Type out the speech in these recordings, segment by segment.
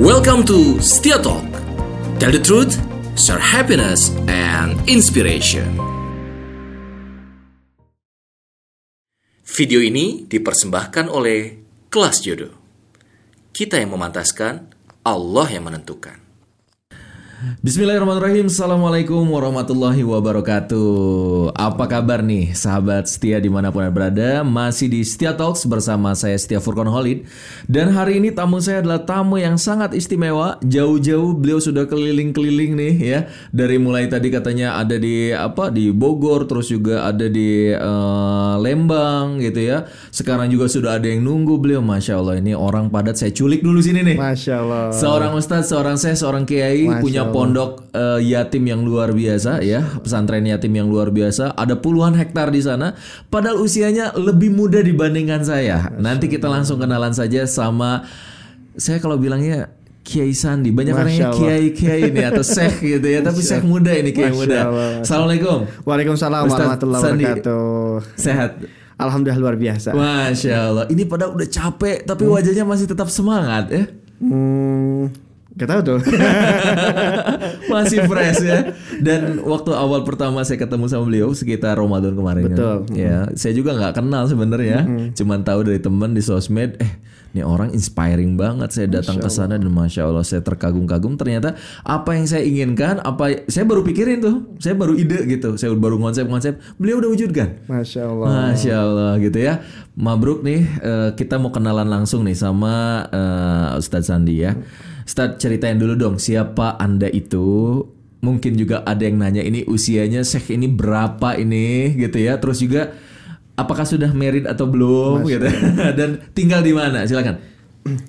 Welcome to Setia Talk. Tell the truth, share happiness and inspiration. Video ini dipersembahkan oleh Kelas Jodoh. Kita yang memantaskan, Allah yang menentukan. Bismillahirrahmanirrahim. Assalamualaikum warahmatullahi wabarakatuh. Apa kabar nih sahabat setia di mana pun anda berada? Masih di Setia Talks bersama saya Setia Furkon Holid. Dan hari ini tamu saya adalah tamu yang sangat istimewa. Jauh-jauh beliau sudah keliling-keliling nih ya. Dari mulai tadi katanya ada di apa di Bogor Terus juga ada di eh, Lembang gitu ya. Sekarang juga sudah ada yang nunggu beliau. Masya Allah ini orang padat. Saya culik dulu sini nih. Masya Allah. Seorang ustadz, seorang saya, seorang kiai Masya punya pondok eh, yatim yang luar biasa ya, pesantren yatim yang luar biasa. Ada puluhan hektar di sana. Padahal usianya lebih muda dibandingkan saya. Nanti kita langsung kenalan saja sama saya kalau bilangnya Kiai Sandi. Banyak orang yang Masya kiai kiai ini atau syekh gitu ya, tapi syekh muda ini kiai Masya muda. Allah. Assalamualaikum. Waalaikumsalam Ustadz warahmatullahi Sandi. wabarakatuh. Sehat. Alhamdulillah luar biasa. Masya Allah. Ini pada udah capek, tapi wajahnya masih tetap semangat ya. Hmm, gak tahu tuh. Masih fresh ya. Dan waktu awal pertama saya ketemu sama beliau sekitar Ramadan kemarin. kan. Betul. Ya, saya juga nggak kenal sebenarnya. Cuman tahu dari teman di sosmed. Eh, ini orang inspiring banget. Saya datang ke sana dan masya Allah saya terkagum-kagum. Ternyata apa yang saya inginkan, apa saya baru pikirin tuh. Saya baru ide gitu. Saya baru konsep-konsep. Beliau udah wujudkan. Masya Allah. Masya Allah gitu ya. Mabruk nih, eh, kita mau kenalan langsung nih sama eh, Ustadz Sandi ya. Ustadz ceritain dulu dong siapa anda itu. Mungkin juga ada yang nanya ini usianya Syekh ini berapa ini gitu ya. Terus juga apakah sudah married atau belum gitu. Dan tinggal di mana? Silakan.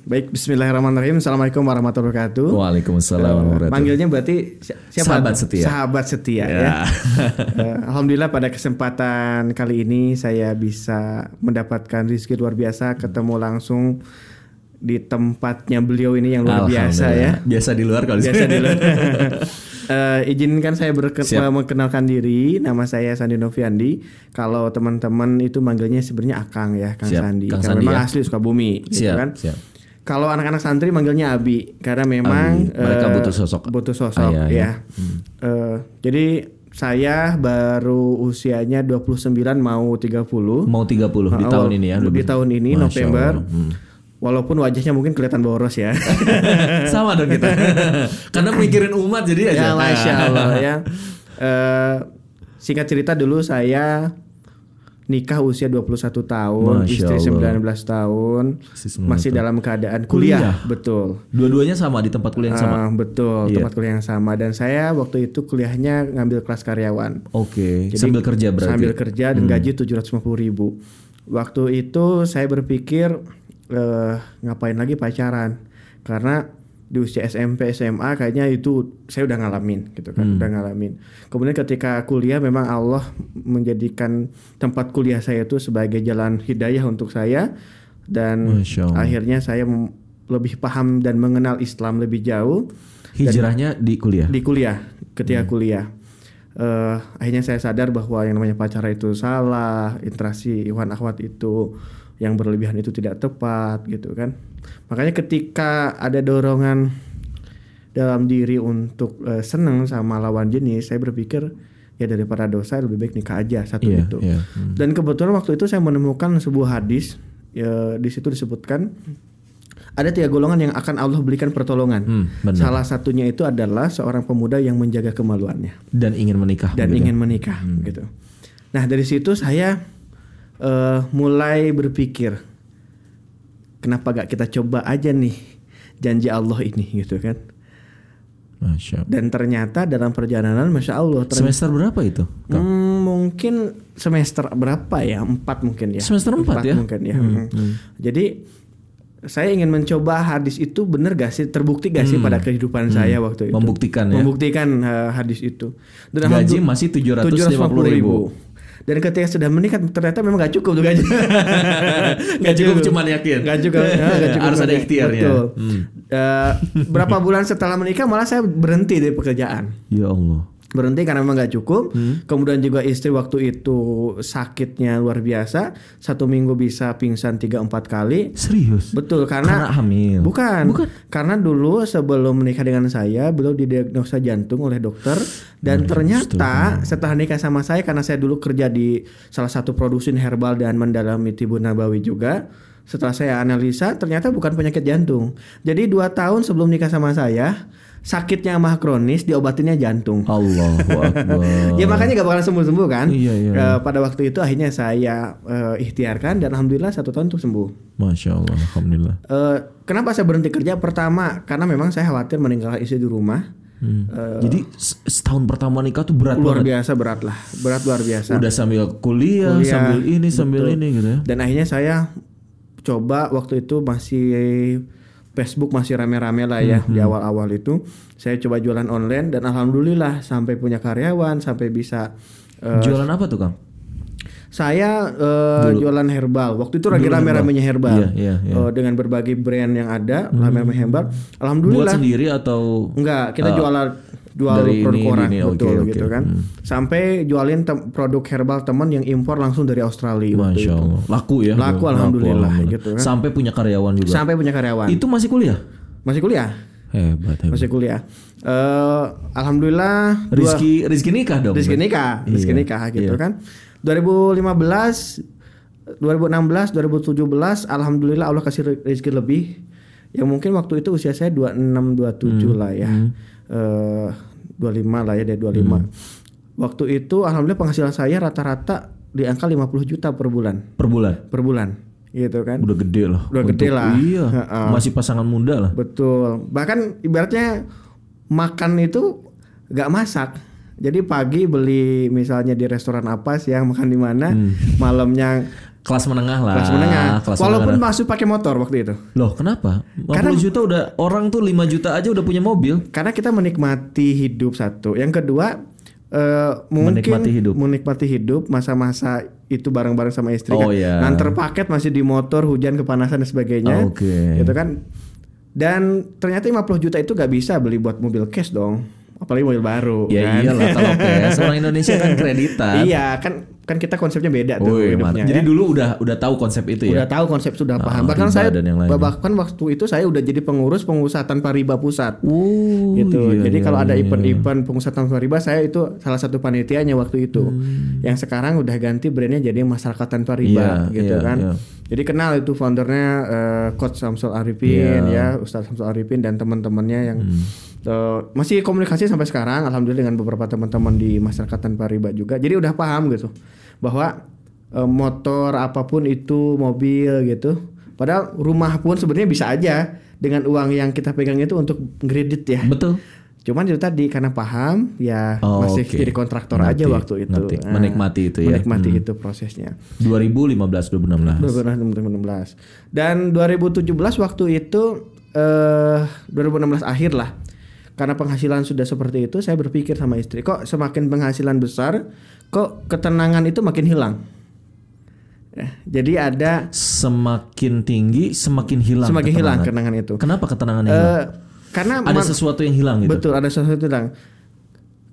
Baik, Bismillahirrahmanirrahim. Assalamualaikum warahmatullahi wabarakatuh. Waalaikumsalam Eh, warahmatullahi wabarakatuh. Manggilnya berarti si- siapa? Sahabat setia. Sahabat setia ya. Ya. Eh, Alhamdulillah pada kesempatan kali ini saya bisa mendapatkan rezeki luar biasa ketemu langsung di tempatnya beliau ini yang luar biasa ya. Biasa di luar kalau Biasa di luar. Eh, izinkan saya berke- Siap. mengenalkan diri. Nama saya Sandi Noviandi. Kalau teman-teman itu manggilnya sebenarnya Akang ya, Kang Siap, Sandi. Kang Karena Sandi memang ya. asli Sukabumi, gitu Siap, kan. siap. Kalau anak-anak santri manggilnya Abi karena memang Abi. Mereka eh, butuh sosok Butuh sosok ayah, ya. ya. Eh, jadi saya baru usianya 29 mau 30. Mau 30 di tahun ini ya. Di tahun ini Masya November. Allah. Hmm. Walaupun wajahnya mungkin kelihatan boros ya. Sama dong kita. Karena mikirin umat jadi aja. ya masya Allah ya. Eh, singkat cerita dulu saya nikah usia 21 tahun, Masya istri Allah. 19 tahun, Istri 19 masih dalam keadaan Kuliah. kuliah, betul. Dua-duanya sama di tempat kuliah yang sama. Ah, betul, Iya. tempat kuliah yang sama dan saya waktu itu kuliahnya ngambil kelas karyawan. Oke, Jadi, sambil kerja berarti. Hmm. Sambil kerja dan gaji 750 ribu. Waktu itu saya berpikir eh, ngapain lagi pacaran karena di usia SMP SMA kayaknya itu saya udah ngalamin gitu Hmm. kan udah ngalamin. Kemudian ketika kuliah memang Allah menjadikan tempat kuliah saya itu sebagai jalan hidayah untuk saya dan akhirnya saya lebih paham dan mengenal Islam lebih jauh Hijrahnya di kuliah. di kuliah ketika kuliah Eh, akhirnya saya sadar bahwa yang namanya pacaran itu salah interaksi iwan akhwat itu yang berlebihan itu tidak tepat gitu kan makanya ketika ada dorongan dalam diri untuk eh, senang sama lawan jenis saya berpikir ya daripada dosa lebih baik nikah aja satu Iya, itu iya. Hmm. dan kebetulan waktu itu saya menemukan sebuah hadis ya, di situ disebutkan ada tiga golongan yang akan Allah berikan pertolongan. Hmm, benar. Salah satunya itu adalah seorang pemuda yang menjaga kemaluannya Dan ingin menikah. dan begitu. ingin menikah, gitu. Nah dari situ saya eh, mulai berpikir, kenapa gak kita coba aja nih janji Allah ini, gitu kan? Masya Allah. Dan ternyata dalam perjalanan, masya Allah, ternyata, Semester berapa itu? Hmm, mungkin semester berapa ya? Empat mungkin ya. Semester empat ya? mungkin ya. Hmm. Jadi saya ingin mencoba hadis itu benar gak sih terbukti gak sih pada kehidupan saya waktu itu Hmm. Membuktikan ya? membuktikan uh, hadis itu dan Gaji masih 750 ribu. Dan ketika sudah menikah ternyata memang gak cukup tuh gaji Gak cukup cuman yakin. Gak cukup, ya, gak cukup Harus ada ikhtiarnya. Betul. Hmm. Eh, berapa bulan setelah menikah malah saya berhenti dari pekerjaan Ya Allah. Berhenti karena memang nggak cukup. Hmm. Kemudian juga istri waktu itu sakitnya luar biasa, satu minggu bisa pingsan 3-4 kali. Serius? Betul karena, Karena hamil. Bukan. Karena dulu sebelum menikah dengan saya, beliau didiagnosa jantung oleh dokter dan ternyata setelah nikah sama saya karena saya dulu kerja di salah satu produsen herbal dan mendalami tibu nabawi juga. Setelah saya analisa ternyata bukan penyakit jantung. Jadi dua tahun sebelum nikah sama saya, sakitnya mah kronis diobatinnya jantung. Akbar. Ya makanya gak bakalan sembuh-sembuh kan. Iya, iya, Eh, pada waktu itu akhirnya saya eh, ikhtiarkan dan alhamdulillah satu tahun itu sembuh. Masya Allah, Alhamdulillah. Eh, kenapa saya berhenti kerja? Pertama, karena memang saya khawatir meninggalkan istri di rumah. Hmm. Jadi se- setahun pertama nikah tuh berat Luar banget. biasa berat lah, berat luar biasa. Udah sambil kuliah, Kuliah, sambil ini, sambil betul. ini gitu ya. Dan akhirnya saya coba waktu itu masih Facebook masih rame-rame lah ya Hmm, di awal-awal itu. Saya coba jualan online dan alhamdulillah sampai punya karyawan, sampai bisa eh, Jualan apa tuh Kang? Saya eh, jualan herbal. Waktu itu lagi rame-ramenya herbal. Iya, iya, iya. Eh, dengan berbagai brand yang ada, rame-rame herbal. Buat Alhamdulillah. sendiri atau Enggak, kita jualan jual dari produk ini, orang ini, betul oke. gitu kan. Sampai jualin produk herbal teman yang impor langsung dari Australia Masya itu. Allah. Laku ya. Laku, alhamdulillah, gitu kan. Sampai punya karyawan juga. Sampai punya karyawan. Itu masih kuliah? Masih kuliah? Hebat, hebat. Masih kuliah. Eh alhamdulillah dua Rizky, Rizky nikah dong. Rizky nikah, Rizky Iya, nikah gitu iya. kan. 2015 2016, 2017 alhamdulillah Allah kasih rezeki lebih. Yang mungkin waktu itu usia saya 26 27 lah ya. Eh 25 lah ya dari 25. Waktu itu alhamdulillah penghasilan saya rata-rata di angka 50 juta per bulan. Per bulan. Per bulan gitu kan. Udah gede lah. Udah gede lah. Iya. Masih pasangan muda lah. Betul. Bahkan ibaratnya makan itu gak masak. Jadi pagi beli misalnya di restoran apa siang makan di mana, malamnya Kelas menengah lah. kelas menengah. Kelas Walaupun menengah. masuk pakai motor waktu itu. Loh kenapa? 50 Karena- juta udah orang tuh 5 juta aja udah punya mobil. Karena kita menikmati hidup satu. Yang kedua eh, mungkin Menikmati hidup. menikmati hidup masa-masa itu bareng-bareng sama istri Oh, kan. iya. Nganter paket masih di motor, hujan kepanasan dan sebagainya. Oke. Gitu kan. Dan ternyata 50 juta itu gak bisa beli buat mobil cash dong. Apalagi mobil baru Ya kan. iyalah kalau cash orang Indonesia kan kreditan. Iya, kan kan kita konsepnya beda tuh Wih, hidupnya. Jadi ya. dulu udah udah tahu konsep itu udah ya. tahu konsep sudah paham. Ah, Bahkan saya dan yang lainnya. bahkan waktu itu saya udah jadi pengurus pengusaha tanpa riba pusat. Oh, gitu. iya, Jadi iya, kalau ada iya. event-event pengusaha tanpa riba saya itu salah satu panitianya waktu itu. Hmm. Yang sekarang udah ganti brandnya jadi masyarakat tanpa riba Iya, gitu iya, kan. iya. Jadi kenal itu foundernya eh, Coach Samsul Arifin Iya. ya, Ustadz Samsul Arifin dan teman-temannya yang Hmm. Eh, masih komunikasi sampai sekarang alhamdulillah dengan beberapa teman-teman di masyarakat tanpa riba juga. Jadi udah paham gitu bahwa eh, motor apa pun itu mobil gitu. Padahal rumah pun sebenarnya bisa aja dengan uang yang kita pegang itu untuk kredit ya. Betul. Cuman itu tadi karena paham ya Oh, masih oke. jadi kontraktor Ngerti, aja waktu itu. ngerti. Nah, Menikmati itu ya. Menikmati Hmm. itu prosesnya. 2015 2016. 2016. Dan 2017 waktu itu eh 2016 akhir lah. Karena penghasilan sudah seperti itu, saya berpikir sama istri, kok semakin penghasilan besar, kok ketenangan itu makin hilang. Ya, jadi ada Semakin tinggi semakin hilang. semakin hilang ketenangan. ketenangan itu. Kenapa ketenangannya hilang? Eh, karena Ada sesuatu yang hilang gitu. Betul, ada sesuatu yang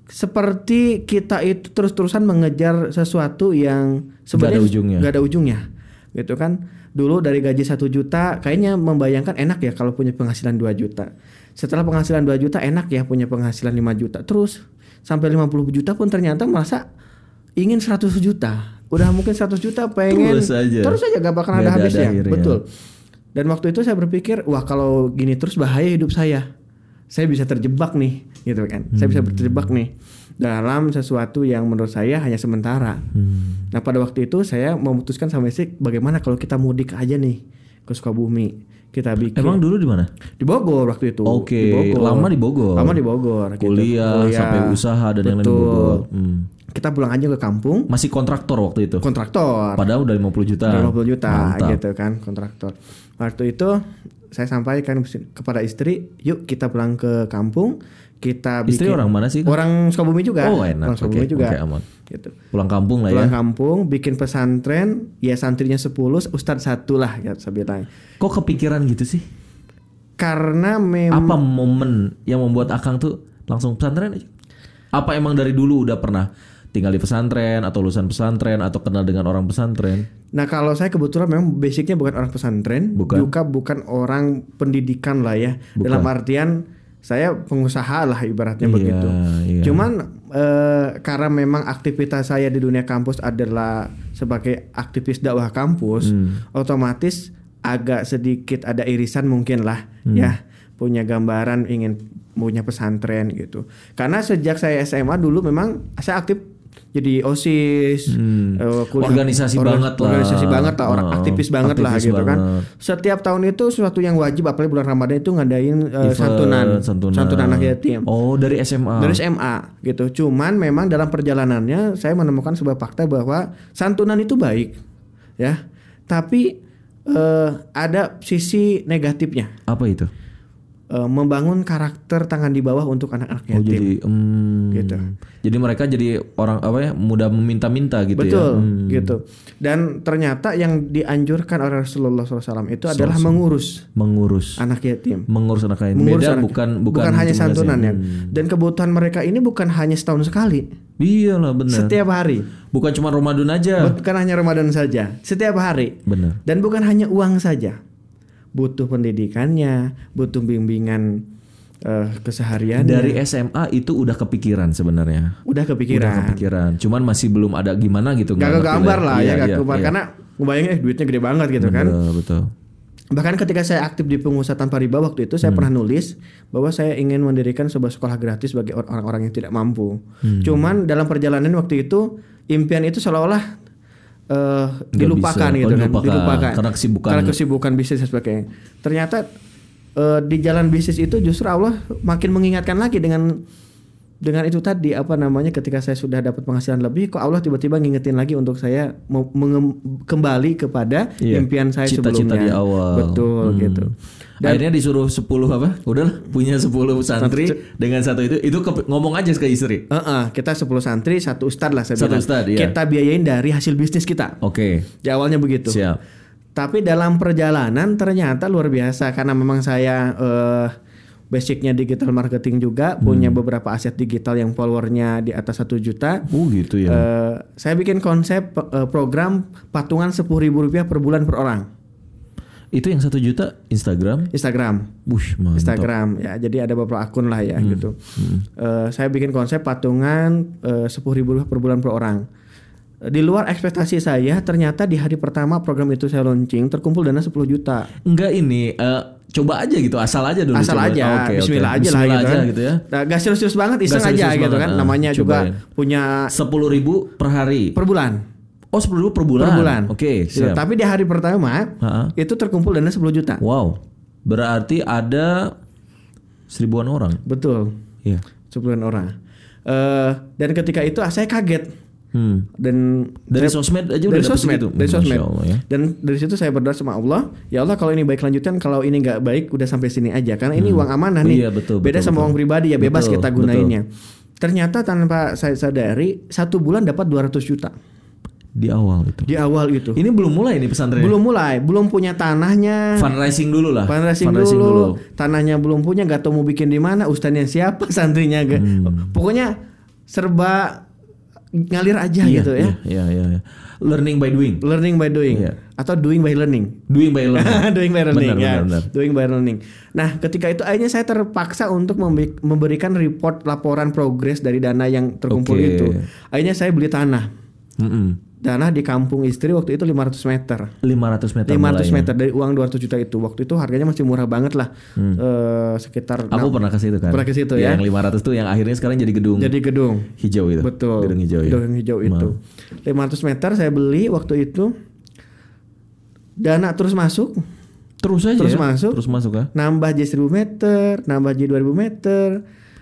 seperti kita itu terus-terusan mengejar sesuatu yang sebenarnya Gak ada ujungnya. gak ada ujungnya. Gitu kan. Dulu dari gaji satu juta kayaknya membayangkan enak ya kalau punya penghasilan 2 juta. Setelah penghasilan 2 juta enak ya punya penghasilan 5 juta. Terus sampai 50 juta pun ternyata merasa ingin 100 juta. Udah mungkin 100 juta pengen Terus aja. terus aja gak bakal ada ada habisnya. Betul. Dan waktu itu saya berpikir, wah kalau gini terus bahaya hidup saya. Saya bisa terjebak nih, gitu kan. Saya bisa terjebak nih dalam sesuatu yang menurut saya hanya sementara. Hmm. Nah pada waktu itu saya memutuskan sama istri, bagaimana kalau kita mudik aja nih ke Sukabumi. Kita bikin Emang dulu di mana? di Bogor waktu itu. Oke, lama di Bogor. Lama di Bogor. gitu. Kuliah, sampai usaha dan yang lain di. Bogor. Hmm. Kita pulang aja ke kampung, Masih kontraktor waktu itu. kontraktor. Padahal udah 50 juta. 50 juta Mantap. gitu kan kontraktor. Waktu itu saya sampaikan kepada istri, yuk kita pulang ke kampung, kita bikin Istri orang mana sih? orang Sukabumi juga. Oh, enak. Orang Sukabumi Oke, juga. oke, aman. Gitu. Pulang kampung lah ya. Pulang kampung, bikin pesantren, ya santrinya 10, ustadz satu lah ya saya bilang. Kok kepikiran gitu sih? Karena memang Apa momen yang membuat Akang tuh langsung pesantren aja? Apa emang dari dulu udah pernah tinggal di pesantren atau lulusan pesantren atau kenal dengan orang pesantren? Nah kalau saya kebetulan memang basicnya bukan orang pesantren, Bukan. juga bukan orang pendidikan lah ya. Dalam artian saya pengusaha lah ibaratnya Iya, begitu. iya. Cuman eh, karena memang aktivitas saya di dunia kampus adalah sebagai aktivis dakwah kampus, Hmm. otomatis agak sedikit ada irisan mungkin lah Hmm. ya punya gambaran ingin punya pesantren gitu. Karena sejak saya SMA dulu memang saya aktif jadi osis, eh, kuliah- Organisasi organ- banget lah. organisasi banget lah, orang Oh, aktivis banget lah aktivis gitu kan. Setiap tahun itu sesuatu yang wajib, apalagi bulan Ramadan itu ngadain eh, Event, santunan, santunan. anak yatim Oh, dari SMA. dari SMA gitu. Cuman memang dalam perjalanannya saya menemukan sebuah fakta bahwa santunan itu baik, ya. Tapi eh, ada sisi negatifnya, Apa itu? Eh, membangun karakter tangan di bawah untuk anak-anak Oh, yatim. jadi hmm, Gitu. Jadi mereka jadi orang apa ya? mudah meminta-minta gitu ya. Betul, Hmm. gitu. Dan ternyata yang dianjurkan oleh Rasulullah SAW itu adalah mengurus Mengurus anak yatim. mengurus anak lain. Mengurus Beda anak- bukan bukan hanya cuma santunan ya. Hmm. Dan kebutuhan mereka ini bukan hanya setahun sekali, Iya lah benar. setiap hari. Bukan cuma Ramadan aja. Bukan hanya Ramadan saja, setiap hari. Benar. Dan bukan hanya uang saja. Butuh pendidikannya, butuh bimbingan eh, kesehariannya. Dari SMA itu udah kepikiran sebenarnya. udah Udah kepikiran. kepikiran. Cuman masih belum ada gimana gitu. Gak kegambar lah Iya, ya, gak iya, kegambar. iya. Karena ngebayangin eh duitnya gede banget gitu kan. Betul, betul. Bahkan ketika saya aktif di pengusaha tanpa riba waktu itu saya Hmm. pernah nulis bahwa saya ingin mendirikan sebuah sekolah gratis bagi or- orang-orang yang tidak mampu. Hmm. Cuman dalam perjalanan waktu itu impian itu seolah-olah eh, dilupakan bisa. gitu Oh, kan, dilupakan. Karena kesibukan. Karena kesibukan bisnis dan sebagainya. Ternyata eh, di jalan bisnis itu justru Allah makin mengingatkan lagi dengan dengan itu tadi apa namanya ketika saya sudah dapat penghasilan lebih kok Allah tiba-tiba ngingetin lagi untuk saya mau kembali kepada Iya. impian saya Cita-cita sebelumnya. di awal. Betul Hmm. gitu. Akhirnya disuruh 10 apa? Udahlah punya 10 santri dengan satu itu itu ke- ngomong aja ke istri. Heeh, kita 10 santri, satu ustad lah saya Satu bilang. ustad, iya. Kita biayain dari hasil bisnis kita. Oke. Di awalnya begitu. Siap. Tapi dalam perjalanan ternyata luar biasa karena memang saya eh, basicnya digital marketing juga, Hmm. punya beberapa aset digital yang followernya di atas satu juta. Oh gitu ya. Eh, saya bikin konsep eh, program patungan sepuluh ribu rupiah per bulan per orang. itu yang satu juta Instagram. Instagram. Mantap. Instagram ya jadi ada beberapa akun lah ya gitu Eh, saya bikin konsep patungan sepuluh ribu rupiah per bulan per orang di luar ekspektasi saya ternyata di hari pertama program itu saya launching terkumpul dana 10 juta Enggak ini eh, coba aja gitu, asal aja dulu asal coba. aja Oke, oke. Bismillah aja lah Bismillah gitu, aja kan. gitu ya. Nah, gak serius-serius banget iseng aja gitu banget, kan ah, namanya juga cobain. punya Sepuluh ribu per hari. per bulan Oh sepuluh ribu per bulan. per bulan Oke, Gitu. siap. tapi di hari pertama Ha-ha. itu terkumpul dana 10 juta Wow, berarti ada seribuan orang. betul Iya. sepuluhan orang Eh, dan ketika itu saya kaget Hmm. dan Dari sosmed aja udah dari dapet sosmed, segitu? dari Masya sosmed. Allah ya. Dan dari situ saya berdoa sama Allah, ya Allah kalau ini baik lanjutkan, kalau ini nggak baik udah sampai sini aja. Karena ini uang amanah nih. Iya, betul, Beda betul, sama betul. uang pribadi ya bebas Betul, kita gunainnya. Ternyata tanpa saya sadari satu bulan dapat 200 juta Di awal itu. di awal itu. Ini belum mulai nih pesantren. Belum mulai, belum punya tanahnya. Fundraising dulu lah. Fundraising dulu, tanahnya belum punya, nggak tahu mau bikin di mana, ustaznya siapa, santrinya, Hmm. pokoknya serba ngalir aja Iya, gitu ya. Iya, iya, iya. Learning by doing. Learning by doing Iya. atau doing by learning. Doing by learning. doing by learning Benar, ya. benar, benar. Doing by learning. Nah, ketika itu akhirnya saya terpaksa untuk memberikan report laporan progres dari dana yang terkumpul Oke. itu. Akhirnya saya beli tanah. Mm-mm. Tanah di kampung istri waktu itu 500 meter. 500 meter 500 mulainya. meter dari uang 200 juta itu. Waktu itu harganya masih murah banget lah. Eh, sekitar Aku enam- pernah ke situ kan. Pernah ke situ ya. Yang 500 tuh yang akhirnya sekarang jadi gedung jadi gedung. hijau itu. Betul. Gedung hijau ya. Gedung hijau itu. 500 meter saya beli waktu itu. Dana terus masuk, Terus aja Terus ya? masuk. Terus masuk ya. nambah jadi 1000 meter, nambah jadi 2000 meter.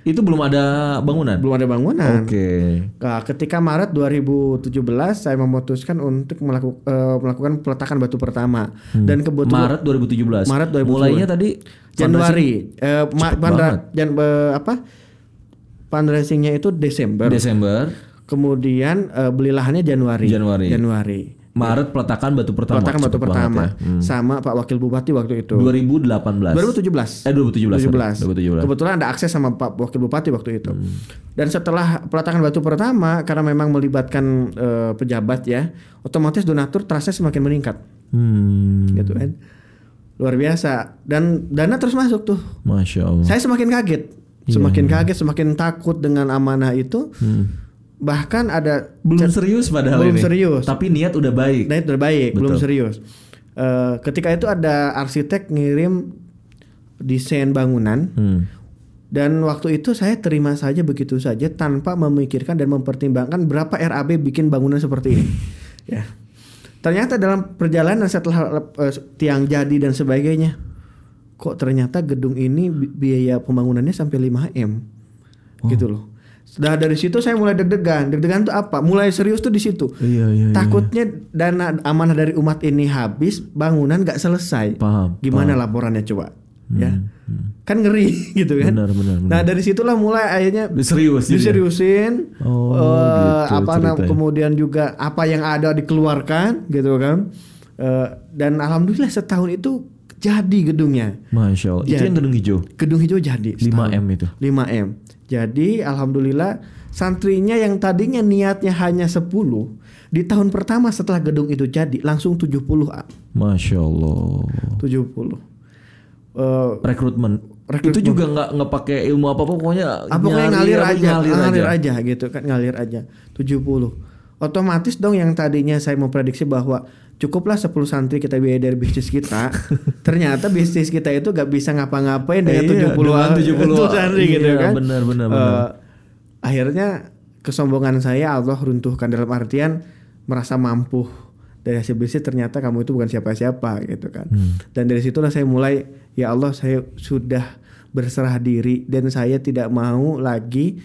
Itu belum ada bangunan. Belum ada bangunan. Oke. Nah, ketika Maret 2017 saya memutuskan untuk melaku- eh, melakukan peletakan batu pertama dan kebetulan Maret 2017. Maret 2017. Mulainya tadi Januari eh, pandra- banget. jan- eh, apa fundraisingnya itu Desember. Desember. Kemudian eh, beli lahannya Januari. Januari. Januari. Maret peletakan batu pertama. peletakan batu Cepet pertama ya. Hmm. sama Pak Wakil Bupati waktu itu. 2018. 2017. Eh 2017. sorry. 2017. 2017. Kebetulan ada akses sama Pak Wakil Bupati waktu itu. Hmm. Dan setelah peletakan batu pertama karena memang melibatkan eh, pejabat ya, otomatis donatur trustnya semakin meningkat Hmm. gitu kan. Luar biasa dan dana terus masuk tuh. Masya Allah. Saya semakin kaget, Iya, semakin kaget, semakin takut dengan amanah itu. Bahkan ada. Belum serius padahal belum ini. serius. Tapi niat udah baik. Itu udah baik, belum Betul. serius. Eh, ketika itu ada arsitek ngirim desain bangunan Hmm. dan waktu itu saya terima saja begitu saja tanpa memikirkan dan mempertimbangkan berapa RAB bikin bangunan seperti ini. ya. Ternyata dalam perjalanan setelah eh, tiang jadi dan sebagainya, kok ternyata gedung ini bi- biaya pembangunannya sampai 5 m, gitu loh. Sudah dari situ saya mulai deg-degan. Deg-degan tuh apa? Mulai serius tuh di situ. Iya iya. iya. Takutnya dana amanah dari umat ini habis, bangunan nggak selesai. Paham. Gimana laporannya coba? Ya, kan ngeri gitu kan. Benar, benar, benar. Nah dari situlah mulai akhirnya Serius jadi ya? diseriusin. Oh, eh, gitu apa ceritanya. kemudian juga apa yang ada dikeluarkan gitu kan. Eh, dan alhamdulillah setahun itu jadi gedungnya. Masya Allah. Itu Jadi. yang gedung hijau. Gedung hijau jadi 5 m itu. 5 m. Jadi alhamdulillah santrinya yang tadinya niatnya hanya 10 di tahun pertama setelah gedung itu jadi langsung 70 A. Masya Allah. 70. Eh, Rekrutmen. Rekrutmen. Itu juga nggak nggak pakai ilmu apa apa pokoknya. apa pokoknya ngalir apa, aja, ngalir, ngalir, aja. aja. gitu kan ngalir aja 70 otomatis dong yang tadinya saya memprediksi bahwa cukuplah 10 santri kita biaya dari bisnis kita ternyata bisnis kita itu gak bisa ngapa-ngapain dengan Iya, 70 dengan 70 santri gitu iya, kan benar, benar, Eh, benar. akhirnya kesombongan saya Allah runtuhkan dalam artian merasa mampu dari hasil bisnis ternyata kamu itu bukan siapa-siapa gitu kan Hmm. dan dari situlah saya mulai ya Allah saya sudah berserah diri dan saya tidak mau lagi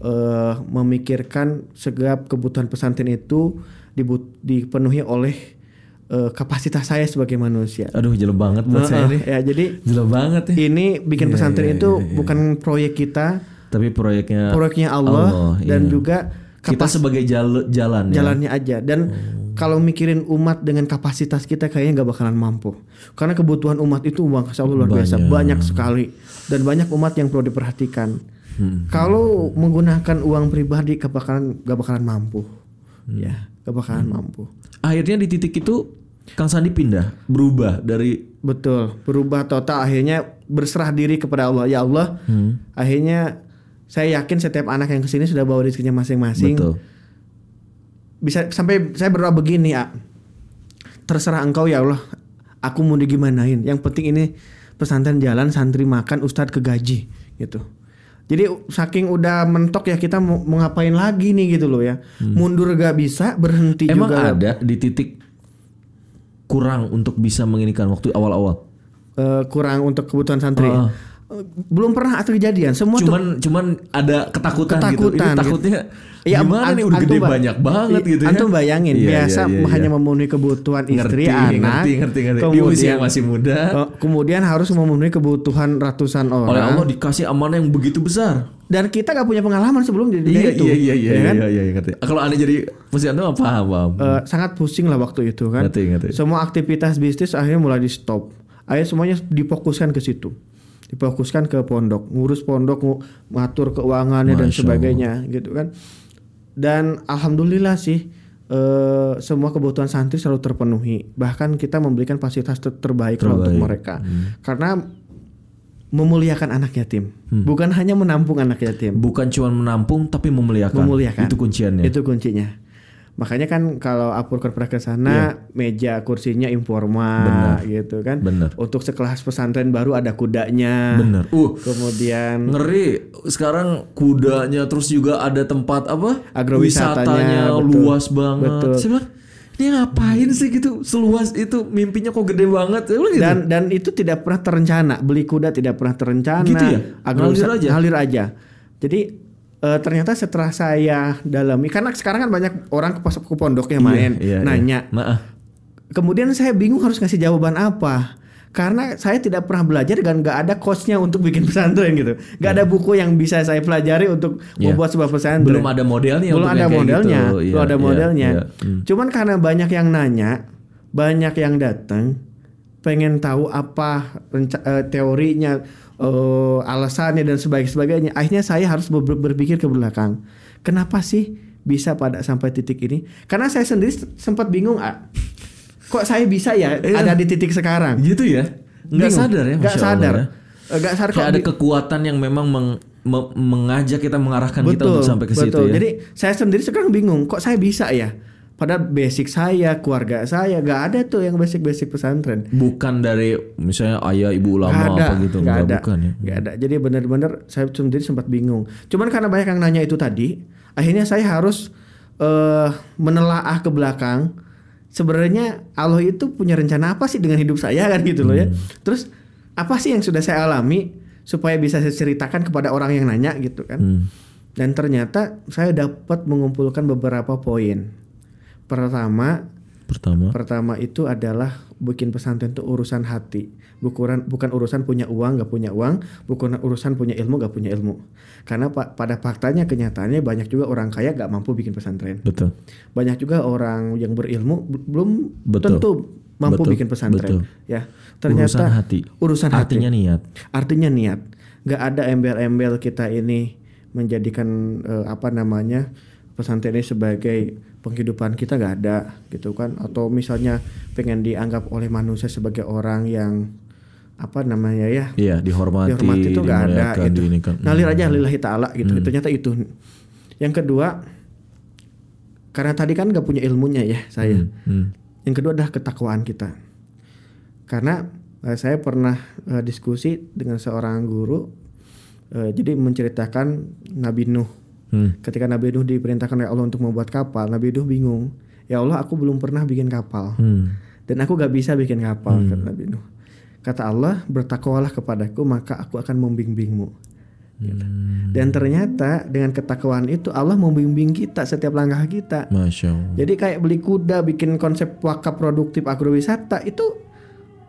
eh, memikirkan segala kebutuhan pesantren itu dibut- dipenuhi oleh eh, kapasitas saya sebagai manusia. Aduh jelek banget buat saya Heeh, nih. ya jadi Jelek banget ya. ini bikin Iya, pesantren iya, itu iya, iya. bukan proyek kita, Tapi proyeknya proyeknya Allah, dan iya. juga kita sebagai jal jalan ya. jalannya aja dan kalau mikirin umat dengan kapasitas kita kayaknya nggak bakalan mampu karena kebutuhan umat itu uang Allah luar biasa Banyak. banyak sekali dan banyak umat yang perlu diperhatikan Hmm. kalau menggunakan uang pribadi gak bakalan gak bakalan mampu. Hmm. ya gak bakalan mampu. Akhirnya di titik itu Kang Sandi pindah, berubah dari betul berubah total. Akhirnya berserah diri kepada Allah. Ya Allah Hmm. akhirnya saya yakin setiap anak yang ke sini sudah bawa rezekinya masing-masing. Betul. bisa sampai saya berdoa begini ya terserah engkau ya Allah. Aku mau digimanain? Yang penting ini pesantren jalan santri makan ustadz kegaji gitu jadi saking udah mentok ya kita mau, mau ngapain lagi nih gitu loh ya mundur gak bisa berhenti Hmm. Emang juga ada di titik kurang untuk bisa menginikan waktu awal-awal. eh, kurang untuk kebutuhan santri. Eh, belum pernah atau kejadian semua tuh Cuman cuman ada ketakutan, gitu. Ketakutan, Ini takutnya Ya, gimana an- nih udah antum gede ba- banyak banget gitu ya. Antum bayangin Iya, biasa iya, iya, hanya iya. memenuhi kebutuhan istri, Ngerti, anak, ngerti, ngerti, ngerti. Di kemudian usia yang masih muda. Oh, kemudian harus memenuhi kebutuhan ratusan orang. Oleh Allah dikasih amanah yang begitu besar. Dan kita gak punya pengalaman sebelum di di Iya, itu. iya iya iya ya kan? iya iya iya, ngerti. Kalau anda jadi posyandu apa paham paham. Eh, sangat pusing lah waktu itu kan. Ngerti, ngerti. Semua aktivitas bisnis akhirnya mulai di stop. Akhirnya semuanya difokuskan ke situ. Difokuskan ke pondok, ngurus pondok, ngatur keuangannya dan sebagainya gitu kan. Dan alhamdulillah sih eh, semua kebutuhan santri selalu terpenuhi. Bahkan kita memberikan fasilitas ter- terbaik, lah untuk Terbaik. mereka. Karena memuliakan anak yatim, Hmm. bukan hanya menampung anak yatim. Bukan cuma menampung tapi memuliakan. Memuliakan. Itu kunciannya. Itu kuncinya. Makanya kan kalau Apurkon pernah ke sana, meja kursinya informal gitu kan. Bener. Untuk sekelas pesantren baru ada kudanya. Bener. Uh, Kemudian ngeri. Sekarang kudanya terus juga ada tempat apa? Agrowisatanya, Wisatanya betul. luas banget. Betul. Saya bilang, ini ngapain sih gitu? Seluas itu mimpinya kok gede banget. Gitu. dan dan itu tidak pernah terencana. Beli kuda tidak pernah terencana. Gitu ya? Ngalir aja? ngalir aja. Jadi eh, ternyata setelah saya dalami karena sekarang kan banyak orang ke, ke pondoknya main Iya, iya, nanya Iya. Kemudian saya bingung harus ngasih jawaban apa. Karena saya tidak pernah belajar dan nggak ada coachnya untuk bikin pesantren gitu. Nggak ada buku yang bisa saya pelajari untuk Ya. membuat sebuah pesantren. Belum ada modelnya Belum ada yang modelnya. gitu. Iya, belum ada iya, modelnya. iya. Hmm. Cuman karena banyak yang nanya, banyak yang datang, pengen tahu apa eh, teorinya, eh, alasannya dan sebagainya. Akhirnya saya harus ber- berpikir ke belakang. Kenapa sih bisa pada sampai titik ini? Karena saya sendiri sempat bingung. ah. Kok saya bisa ya Iya. ada di titik sekarang? Gitu ya? Nggak Bingung. sadar ya? Nggak sadar. ya. Eh, Nggak sadar Kayak ada kekuatan yang memang meng- me- mengajak kita mengarahkan kita untuk sampai ke situ betul. ya. Jadi saya sendiri sekarang bingung, kok saya bisa ya? Padahal basic saya, keluarga saya, gak ada tuh yang basic-basic pesantren. bukan dari misalnya ayah ibu ulama Gak ada, apa gitu gak ada, bukan ya. Gak ada. Jadi benar-benar saya sendiri sempat bingung. Cuman karena banyak yang nanya itu tadi, akhirnya saya harus eh, menelaah ke belakang. Sebenarnya Allah itu punya rencana apa sih dengan hidup saya kan gitu loh ya. Hmm. Terus apa sih yang sudah saya alami supaya bisa saya ceritakan kepada orang yang nanya gitu kan? Hmm. Dan ternyata saya dapat mengumpulkan beberapa poin. Pertama, Pertama, pertama itu adalah bikin pesantren itu urusan hati. Bukan bukan urusan punya uang, gak punya uang, bukan urusan punya ilmu, gak punya ilmu. Karena pa- pada faktanya kenyataannya banyak juga orang kaya gak mampu bikin pesantren. betul. Banyak juga orang yang berilmu belum Betul. tentu mampu Betul, bikin pesantren. betul. Ya, ternyata urusan hati. urusan hati. Artinya niat. Artinya niat. Gak ada embel-embel kita ini menjadikan eh, apa namanya pesantren ini sebagai penghidupan kita gak ada gitu kan atau misalnya pengen dianggap oleh manusia sebagai orang yang apa namanya ya Iya, dihormati, dihormati itu gak ada gitu. diinikan. Ngalir Hmm. aja lillahi taala gitu. Ternyata itu. Yang kedua karena tadi kan gak punya ilmunya ya saya. Hmm. Yang kedua adalah ketakwaan kita. Karena eh, saya pernah eh, diskusi dengan seorang guru, eh, jadi menceritakan Nabi Nuh. Hmm. Ketika Nabi Nuh diperintahkan oleh Allah untuk membuat kapal, Nabi Nuh bingung. Ya Allah, aku belum pernah bikin kapal. Hmm. Dan aku gak bisa bikin kapal, kata Nabi Nuh. Kata Allah, bertakwalah kepadaku, maka aku akan membimbingmu. Gitu. Hmm. Dan ternyata dengan ketakwaan itu Allah membimbing kita setiap langkah kita. Masya Allah. Jadi kayak beli kuda, bikin konsep wakaf produktif agrowisata itu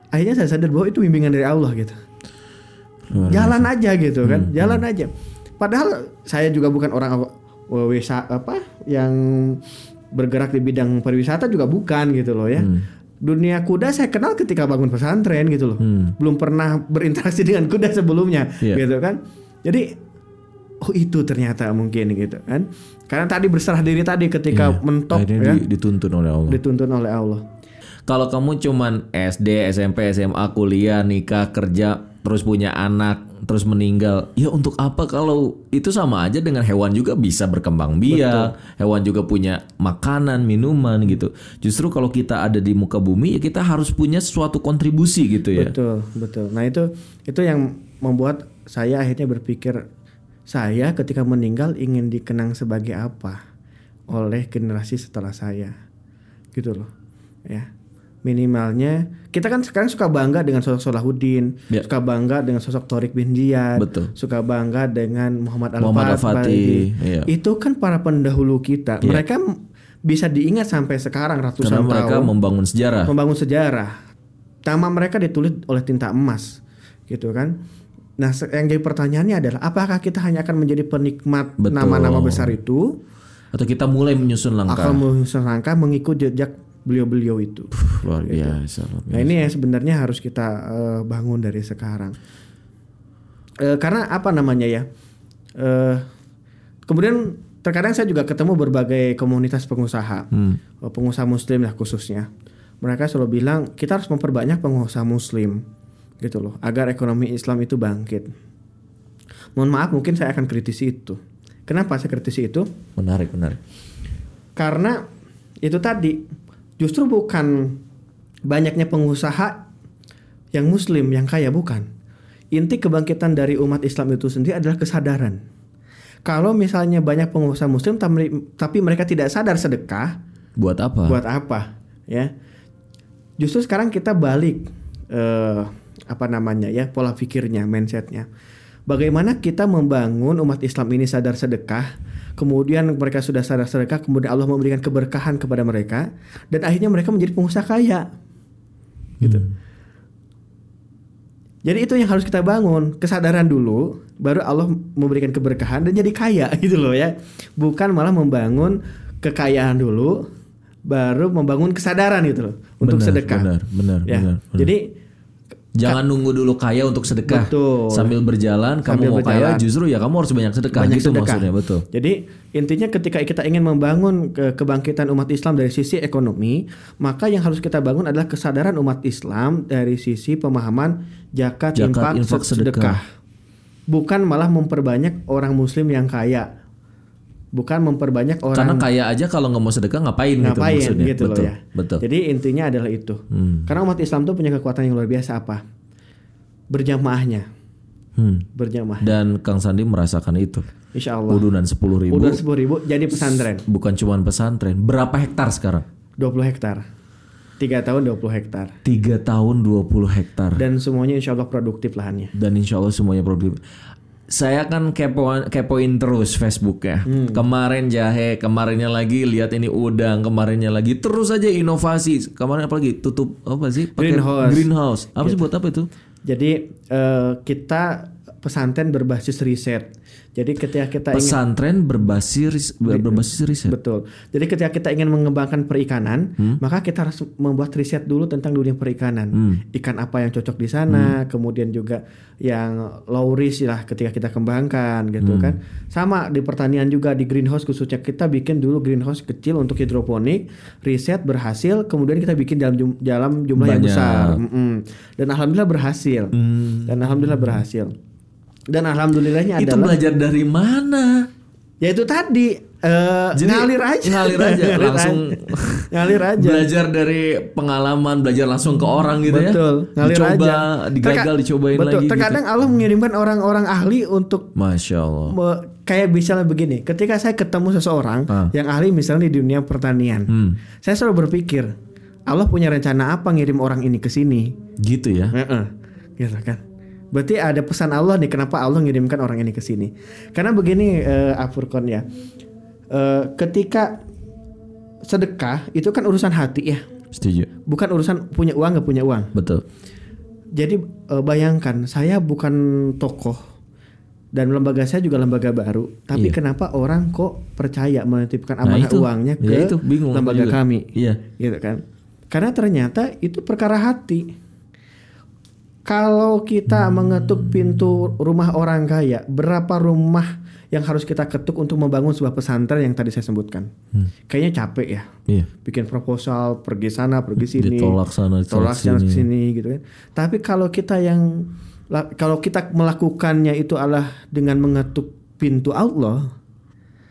akhirnya saya sadar bahwa itu bimbingan dari Allah gitu. Luar Jalan aja gitu kan, Hmm, jalan aja. Padahal saya juga bukan orang aw- wisa apa yang bergerak di bidang pariwisata juga bukan gitu loh ya. Hmm. Dunia kuda saya kenal ketika bangun pesantren gitu loh. Hmm. Belum pernah berinteraksi dengan kuda sebelumnya Iya. gitu kan. Jadi oh itu ternyata mungkin gitu kan. Karena tadi berserah diri tadi ketika Iya. mentok Akhirnya ya di- dituntun oleh Allah. dituntun oleh Allah. Kalau kamu cuman SD, SMP, SMA, kuliah, nikah, kerja, terus punya anak, terus meninggal, ya untuk apa kalau itu sama aja dengan hewan juga bisa berkembang biak, hewan juga punya makanan, minuman gitu. Justru kalau kita ada di muka bumi ya kita harus punya suatu kontribusi gitu ya. Betul, betul. Nah, itu itu yang membuat saya akhirnya berpikir saya ketika meninggal ingin dikenang sebagai apa oleh generasi setelah saya. Gitu loh. Ya. Minimalnya kita kan sekarang suka bangga dengan sosok Salahuddin, Ya. suka bangga dengan sosok Torik bin Ziyad, Betul. suka bangga dengan Muhammad Muhammad Al-Fatih. Al-Fatih, iya. Itu kan para pendahulu kita. Mereka bisa diingat sampai sekarang ratusan Karena mereka tahun membangun sejarah. membangun sejarah. Nama mereka ditulis oleh tinta emas, gitu kan? Nah, yang jadi pertanyaannya adalah apakah kita hanya akan menjadi penikmat nama-nama besar itu, Atau kita mulai menyusun langkah. akan menyusun langkah mengikut jejak beliau-beliau itu? Luar biasa. luar Nah, ini yang sebenarnya harus kita eh, bangun dari sekarang. Eh, karena apa namanya ya? Eh, kemudian terkadang saya juga ketemu berbagai komunitas pengusaha, Hmm. Eh, pengusaha Muslim lah khususnya. Mereka selalu bilang kita harus memperbanyak pengusaha Muslim, gitu loh, agar ekonomi Islam itu bangkit. Mohon maaf, mungkin saya akan kritisi itu. Kenapa saya kritisi itu? Menarik, menarik. Karena itu tadi justru bukan banyaknya pengusaha yang muslim yang kaya bukan. Inti kebangkitan dari umat Islam itu sendiri adalah kesadaran. Kalau misalnya banyak pengusaha muslim tapi, mereka tidak sadar sedekah, Buat apa? buat apa? Ya. Justru sekarang kita balik eh, apa namanya ya pola pikirnya, mindsetnya. Bagaimana kita membangun umat Islam ini sadar sedekah, kemudian mereka sudah sadar sedekah, kemudian Allah memberikan keberkahan kepada mereka, dan akhirnya mereka menjadi pengusaha kaya. Gitu. Jadi itu yang harus kita bangun, kesadaran dulu, baru Allah memberikan keberkahan dan jadi kaya gitu loh ya. Bukan malah membangun kekayaan dulu, baru membangun kesadaran gitu loh untuk Benar, sedekah. benar, benar, ya. benar, benar. Jadi Jangan nunggu dulu kaya untuk sedekah. Betul. Sambil berjalan Sambil kamu mau kaya berjalan. justru ya kamu harus banyak sedekah banyak gitu sedekah. maksudnya betul. Jadi intinya ketika kita ingin membangun ke- kebangkitan umat Islam dari sisi ekonomi, maka yang harus kita bangun adalah kesadaran umat Islam dari sisi pemahaman zakat, Zakat, infak, infak, sedekah. sedekah. Bukan malah memperbanyak orang muslim yang kaya. Bukan memperbanyak orang Karena kaya aja kalau nggak mau sedekah ngapain, gitu ngapain maksudnya. gitu betul. loh ya. Betul. Jadi intinya adalah itu. Hmm. Karena umat Islam tuh punya kekuatan yang luar biasa apa? Berjamaahnya, Hmm. berjamaah. Dan Kang Sandi merasakan itu. Insya Allah. Udunan 10 ribu Udah sepuluh ribu jadi pesantren. bukan cuma pesantren. Berapa hektar sekarang? 20 hektar. Tiga tahun 20 hektar. 3 tahun 20 hektar. Dan semuanya insya Allah produktif lahannya. dan insya Allah semuanya produktif. Saya kan kepoin, kepoin terus Facebooknya. Hmm. Kemarin jahe, kemarinnya lagi lihat ini udang, kemarinnya lagi terus aja inovasi. Kemarin apa lagi tutup apa sih? Pakai Greenhouse. Gitu. Greenhouse. Apa sih buat apa itu? Jadi eh, kita pesantren berbasis riset. Jadi ketika kita ingin Pesantren berbasis berbasis riset. betul. Jadi ketika kita ingin mengembangkan perikanan, Hmm. maka kita harus membuat riset dulu tentang dunia perikanan. Hmm. Ikan apa yang cocok di sana, kemudian juga yang low risk lah ketika kita kembangkan gitu Hmm. kan. Sama di pertanian juga di greenhouse khususnya kita bikin dulu greenhouse kecil untuk hidroponik, riset berhasil, kemudian kita bikin dalam jum- dalam jumlah yang Banyak. besar. Mm-mm. Dan alhamdulillah berhasil. Hmm. Dan alhamdulillah berhasil. Dan alhamdulillahnya Itu adalah belajar dari mana? ya itu tadi eh, Jadi, ngalir aja. ngalir aja, langsung ngalir aja. Belajar dari pengalaman, belajar langsung ke orang gitu Betul, ya. ngalir Dicoba, aja. digagal, Terka- dicobain betul. lagi. Terkadang gitu. Allah mengirimkan orang-orang ahli untuk Masya Allah. kayak misalnya begini, ketika saya ketemu seseorang Ah. yang ahli misalnya di dunia pertanian, Hmm. saya selalu berpikir Allah punya rencana apa ngirim orang ini ke sini, Gitu ya. Heeh. gitu kan? Berarti ada pesan Allah nih kenapa Allah ngirimkan orang ini ke sini. Karena begini eh, Afurkon ya, Eh, ketika sedekah itu kan urusan hati ya, Setuju. bukan urusan punya uang nggak punya uang. Betul. Jadi eh, bayangkan saya bukan tokoh dan lembaga saya juga lembaga baru, tapi Iya. kenapa orang kok percaya menitipkan Nah, amanah itu. uangnya Ya, ke itu, bingung aku lembaga juga. kami, Iya. gitu kan? Karena ternyata itu perkara hati. Kalau kita Hmm. mengetuk pintu rumah orang kaya, berapa rumah yang harus kita ketuk untuk membangun sebuah pesantren yang tadi saya sebutkan? Hmm. Kayaknya capek ya, Iya. bikin proposal, pergi sana, pergi sini, Ditolak sana, ditolak tolak sana sini. sini gitu kan. Tapi kalau kita yang la- kalau kita melakukannya itu adalah dengan mengetuk pintu Allah,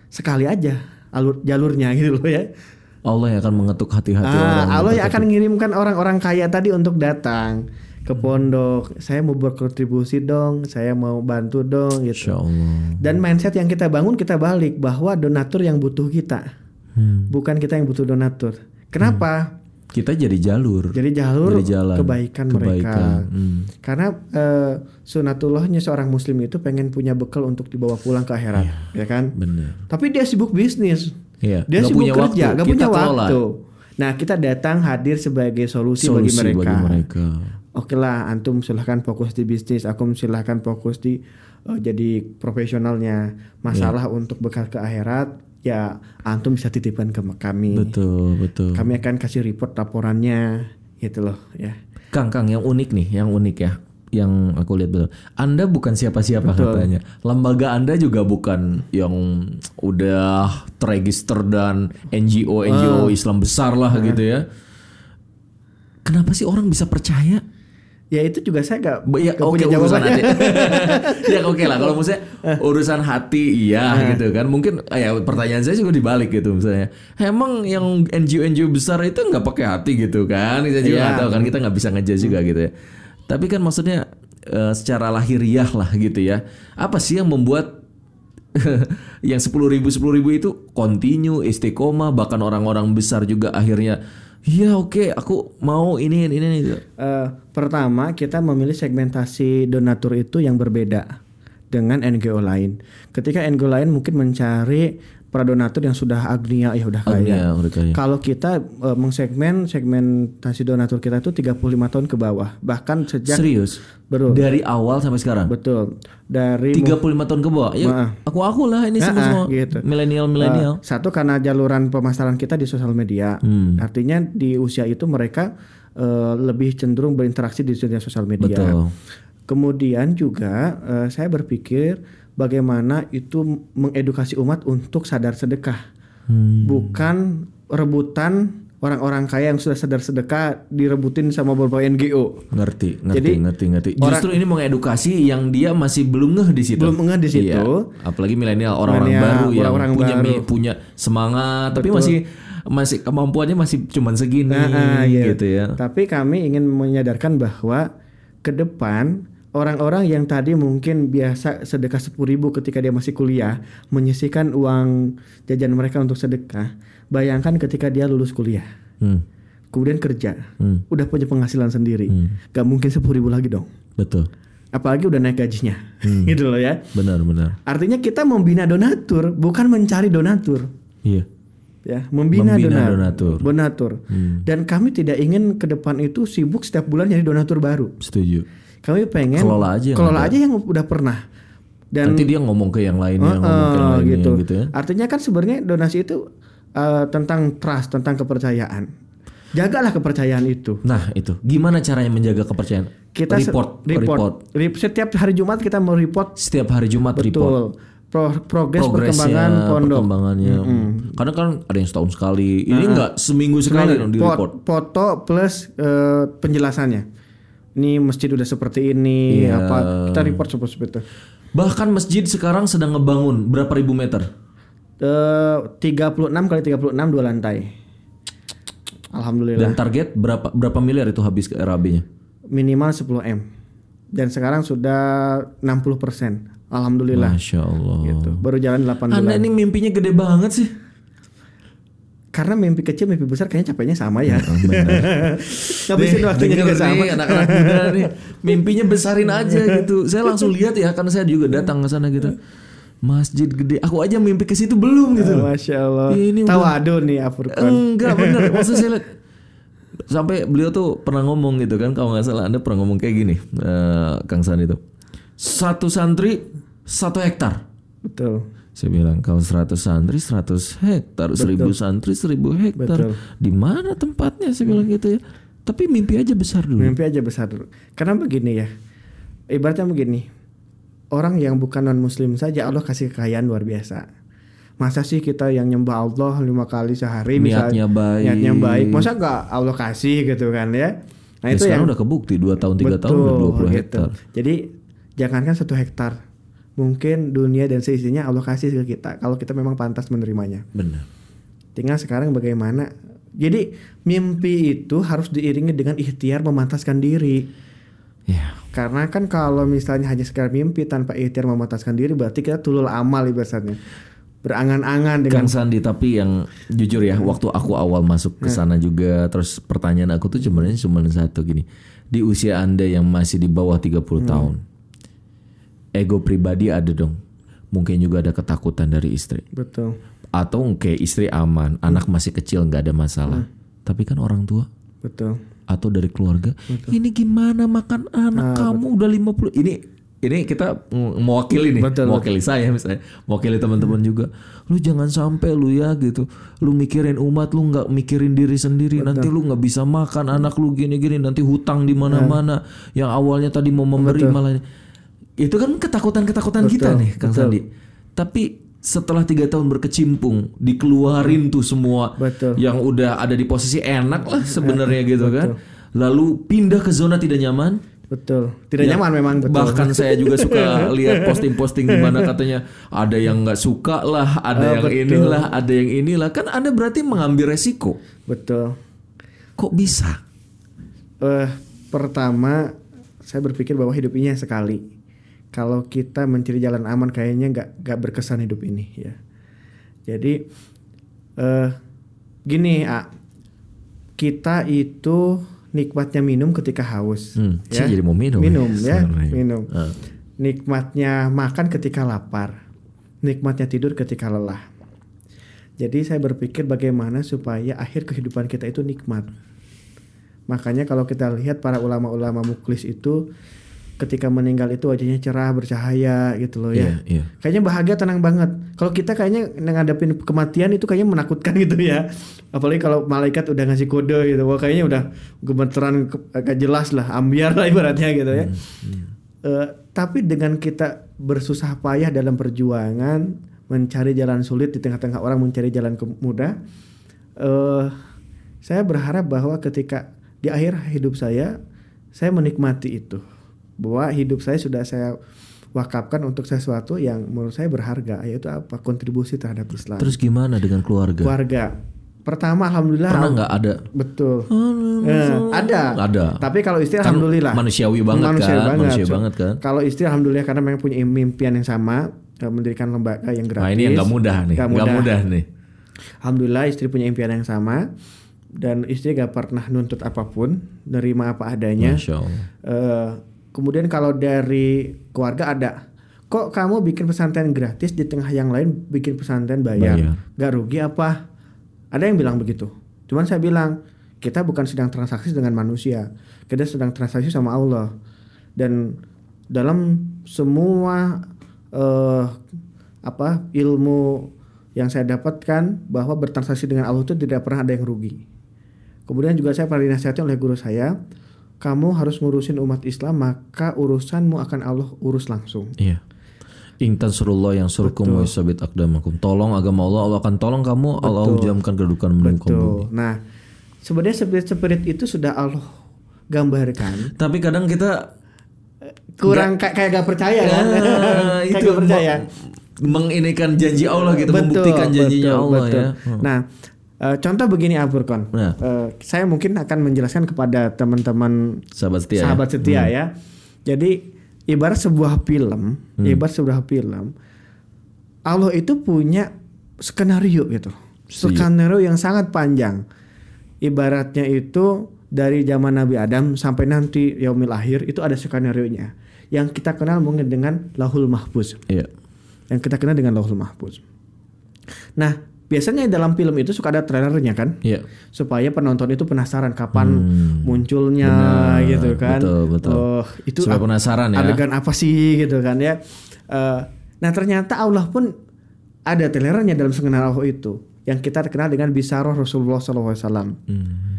sekali aja alur jalurnya gitu loh ya. Allah yang akan mengetuk hati-hati orang. Ah, Allah yang akan mengirimkan orang-orang kaya tadi untuk datang ke pondok. Saya mau berkontribusi dong, saya mau bantu dong gitu. Insya Allah. Dan mindset yang kita bangun kita balik bahwa donatur yang butuh kita, Hmm. bukan kita yang butuh donatur. Kenapa? Kita jadi jalur. Jadi jalur Jadi jalan. kebaikan, mereka. Kebaikan. Hmm. Karena eh, sunatullahnya seorang muslim itu pengen punya bekal untuk dibawa pulang ke akhirat, Iya. ya kan? Benar. Tapi dia sibuk bisnis. Iya. Dia Nggak sibuk punya kerja, waktu. gak Kita punya kelola. waktu. Nah, kita datang hadir sebagai solusi, Solusi bagi mereka. bagi mereka. Oke lah, antum silahkan fokus di bisnis, aku silahkan fokus di eh, jadi profesionalnya. Masalah Iya. untuk bekal ke akhirat, ya antum bisa titipkan ke kami. Betul, betul. Kami akan kasih report laporannya, gitu loh, ya. Kang, Kang, yang unik nih, yang unik ya. Yang aku lihat betul. Anda bukan siapa-siapa katanya. Lembaga Anda juga bukan yang udah terregister dan NGO NGO Ah. Islam besar lah gitu ya. Kenapa sih orang bisa percaya? Ya itu juga saya gak, Ya gak oke punya urusan jawabannya. hati. ya oke lah kalau misalnya urusan hati iya gitu kan. Mungkin ah, ya pertanyaan saya juga dibalik gitu misalnya. Emang yang NGO NGO besar itu nggak pakai hati gitu kan? Kita juga Iya. nggak tahu kan kita nggak bisa ngejudge juga gitu ya. Tapi kan maksudnya eh, secara lahiriah lah gitu ya. Apa sih yang membuat yang sepuluh ribu sepuluh ribu itu continue istiqomah bahkan orang-orang besar juga akhirnya ya oke aku mau ini ini ini. Eh, pertama kita memilih segmentasi donatur itu yang berbeda dengan NGO lain. Ketika NGO lain mungkin mencari para donatur yang sudah agnia ya udah kaya. Agnia, udah kaya. Kalau kita eh, mengsegmen segmentasi donatur kita itu 35 tahun ke bawah. Bahkan sejak Serius? Betul. Dari awal sampai sekarang? betul dari 35 tahun ke bawah. Ya, aku aku lah ini semua, semua gitu. milenial-milenial. Uh, satu karena jaluran pemasaran kita di sosial media. Hmm. Artinya di usia itu mereka uh, lebih cenderung berinteraksi di dunia sosial media. Betul. Kemudian juga uh, saya berpikir bagaimana itu mengedukasi umat untuk sadar sedekah. Hmm. Bukan rebutan orang-orang kaya yang sudah sadar sedekah direbutin sama beberapa NGO. Ngerti, ngerti, Jadi, ngerti, ngerti. orang- Justru ini mengedukasi yang dia masih belum ngeh di situ. Belum ngeh di situ. Iya. Apalagi milenial orang-orang baru yang orang-orang punya baru. punya semangat, tapi masih masih kemampuannya masih cuman segini Nah, ah, iya. gitu ya. Tapi kami ingin menyadarkan bahwa ke depan orang-orang yang tadi mungkin biasa sedekah 10.000 ribu ketika dia masih kuliah menyisihkan uang jajan mereka untuk sedekah. Bayangkan ketika dia lulus kuliah, Hmm, kemudian kerja, hmm, udah punya penghasilan sendiri, hmm. gak mungkin 10.000 ribu lagi dong. Betul. Apalagi udah naik gajinya, Hmm. gitu loh ya. Benar, benar. Artinya kita membina donatur, bukan mencari donatur. Iya. ya membina, Membina donatur, donatur. donatur. Hmm. dan kami tidak ingin ke depan itu sibuk setiap bulan nyari donatur baru Setuju. Kami pengen Kelola aja yang kelola ada. aja yang udah pernah dan Nanti dia ngomong ke yang lainnya, ngomong ke yang lainnya gitu. gitu ya. artinya kan sebenarnya donasi itu eh, tentang trust tentang kepercayaan jagalah kepercayaan itu Nah, itu. Gimana caranya menjaga kepercayaan? kita report, report, report. Rep- setiap hari Jumat kita mau report Setiap hari Jumat report. betul pro- progres perkembangan pondok perkembangannya. Karena kan ada yang setahun sekali. Ini enggak seminggu sekali dong di report. foto plus eh, penjelasannya ini masjid udah seperti ini Iya. apa kita report seperti itu Bahkan masjid sekarang sedang ngebangun berapa ribu meter? Eh, 36 kali 36 dua lantai. Alhamdulillah. Dan target berapa berapa miliar itu habis ke RAB-nya? Minimal 10 M. Dan sekarang sudah 60 persen. Alhamdulillah. Masya Allah. Gitu. Baru jalan 8 Anda bulan. ini mimpinya gede banget sih. Karena mimpi kecil, mimpi besar kayaknya capeknya sama ya. Benar. Ngabisin waktunya juga sama. anak-anak muda nih mimpinya besarin aja gitu. Saya langsung lihat ya karena saya juga datang ke sana gitu. Masjid gede. Aku aja mimpi ke situ belum gitu. loh. Masya Allah. Ini Tawadu nih Afurkan. Enggak bener Maksud saya lihat Sampai beliau tuh pernah ngomong gitu kan Kalau nggak salah Anda pernah ngomong kayak gini eh, Kang San itu Satu santri Satu hektar Betul. Saya bilang Kalau 100 santri 100 hektar 1000 santri 1000 hektar. Di mana tempatnya Saya bilang gitu ya Tapi mimpi aja besar dulu Mimpi aja besar dulu. Karena begini ya. Ibaratnya begini. Orang yang bukan non muslim saja Allah kasih kekayaan luar biasa. Masa sih kita yang nyembah Allah lima kali sehari Niatnya misalnya baik. niatnya baik. Masa nggak Allah kasih gitu kan ya? Nah Ya, itu sekarang yang udah kebukti 2 tahun 3 tahun udah 20 Betul, gitu. hektar Jadi jangankan satu hektar, mungkin dunia dan seisinya Allah kasih ke kita kalau kita memang pantas menerimanya. Benar Tinggal sekarang bagaimana. Jadi mimpi itu harus diiringi dengan ikhtiar memantaskan diri. Ya Karena kan kalau misalnya hanya sekedar mimpi tanpa ikhtiar memantaskan diri berarti kita tulul amal ibaratnya. Berangan-angan dengan Kang Sandi tapi yang jujur ya waktu aku awal masuk ke sana juga terus pertanyaan aku tuh sebenarnya cuma satu gini. Di usia Anda yang masih di bawah 30 tahun. Ego pribadi ada dong. Mungkin juga ada ketakutan dari istri. betul. Atau kayak istri aman, anak masih kecil nggak ada masalah. Tapi kan orang tua Betul. atau dari keluarga, ini gimana makan anak kamu udah 50. Ini ini kita mewakili nih, Betul, mewakili saya misalnya, mewakili teman-teman juga. Lu jangan sampai lu ya gitu. Lu mikirin umat lu nggak mikirin diri sendiri, nanti lu nggak bisa makan anak lu gini-gini, nanti hutang di mana-mana. Yang awalnya tadi mau memberi malah ini. Itu kan ketakutan-ketakutan kita nih, Kang Sandi. Tapi setelah tiga tahun berkecimpung, dikeluarin tuh semua Betul. yang udah ada di posisi enak lah sebenarnya gitu kan. Lalu pindah ke zona tidak nyaman. Betul. Tidak Ya, nyaman memang betul. Bahkan saya juga suka lihat posting-posting di mana katanya ada yang nggak suka lah, ada yang inilah, ada yang inilah. Kan Anda berarti mengambil resiko. Betul. Kok bisa? eh pertama saya berpikir bahwa hidup ini sekali. Kalau kita mencari jalan aman kayaknya nggak nggak berkesan hidup ini ya. Jadi eh gini A, kita itu nikmatnya minum ketika haus. Hmm, ya. saya jadi mau minum. Minum ya, ya, minum. Ah. Nikmatnya makan ketika lapar. Nikmatnya tidur ketika lelah. Jadi saya berpikir bagaimana supaya akhir kehidupan kita itu nikmat. Makanya kalau kita lihat para ulama-ulama muklis itu ketika meninggal itu wajahnya cerah bercahaya gitu loh ya. Iya, iya. Kayaknya bahagia tenang banget. Kalau kita kayaknya ngadepin kematian itu kayaknya menakutkan gitu ya. Apalagi kalau malaikat udah ngasih kode gitu. Wah kayaknya udah gemeteran agak jelas lah, ambiar lah ibaratnya gitu ya. Eh, tapi dengan kita bersusah payah dalam perjuangan mencari jalan sulit di tengah-tengah orang mencari jalan mudah, eh saya berharap bahwa ketika di akhir hidup saya, saya menikmati itu, bahwa hidup saya sudah saya wakafkan untuk sesuatu yang menurut saya berharga, yaitu apa kontribusi terhadap Islam. Terus gimana dengan keluarga? keluarga, pertama alhamdulillah Pernah nggak ada? betul, Eh, ada, Ada. Tapi kalau istri Kan alhamdulillah manusiawi banget Manusiawi kan? Manusiawi So, banget kan? Kalau istri alhamdulillah karena memang punya impian yang sama, eh, mendirikan lembaga yang gratis. Nah ini yang nggak mudah nih, Nggak nggak mudah. nih. Alhamdulillah istri punya impian yang sama dan istri gak pernah nuntut apa pun, nerima apa adanya. Masya Allah. Eh, kemudian kalau dari keluarga ada, kok kamu bikin pesantren gratis di tengah yang lain bikin pesantren bayar, Bayar. gak rugi apa? Ada yang bilang begitu. Cuman saya bilang kita bukan sedang transaksi dengan manusia, kita sedang transaksi sama Allah. Dan dalam semua eh, apa ilmu yang saya dapatkan bahwa bertransaksi dengan Allah itu tidak pernah ada yang rugi. Kemudian juga saya pernah dinasihati oleh guru saya, kamu harus ngurusin umat Islam maka urusanmu akan Allah urus langsung. Iya. Intan surullah yang suruhkum wa yusabit akdamakum. Tolong agama Allah, Allah akan tolong kamu, Allah ujamkan kedudukan bumi. Tuh. Nah, sebenarnya spirit-spirit itu sudah Allah gambarkan. Tapi kadang kita Kurang kayak kayak gak percaya kan? Ah, kayak itu gak percaya. meng- menginikan janji Allah gitu, membuktikan janjinya betul, Allah betul. ya. Nah, eh, contoh begini Afurkon. Nah. Eh, saya mungkin akan menjelaskan kepada teman-teman Sahabat setia. ya? sahabat setia ya. Jadi ibarat sebuah film, Hmm. ibarat sebuah film, Allah itu punya skenario gitu. Skenario yang sangat panjang. Ibaratnya itu dari zaman Nabi Adam sampai nanti yaumil akhir itu ada skenario nya. Yang kita kenal mungkin dengan Lahul Mahfuz. Iya. Yang kita kenal dengan Lahul Mahfuz. Nah, biasanya dalam film itu suka ada trailernya kan? Iya. supaya penonton itu penasaran kapan Hmm. munculnya Benar, gitu kan. betul, betul. Oh, itu Supaya penasaran ya. Adegan apa sih gitu kan ya. Eh, nah ternyata Allah pun ada trailernya dalam skenario Allah itu yang kita kenal dengan bisaroh Rasulullah SAW. Hmm.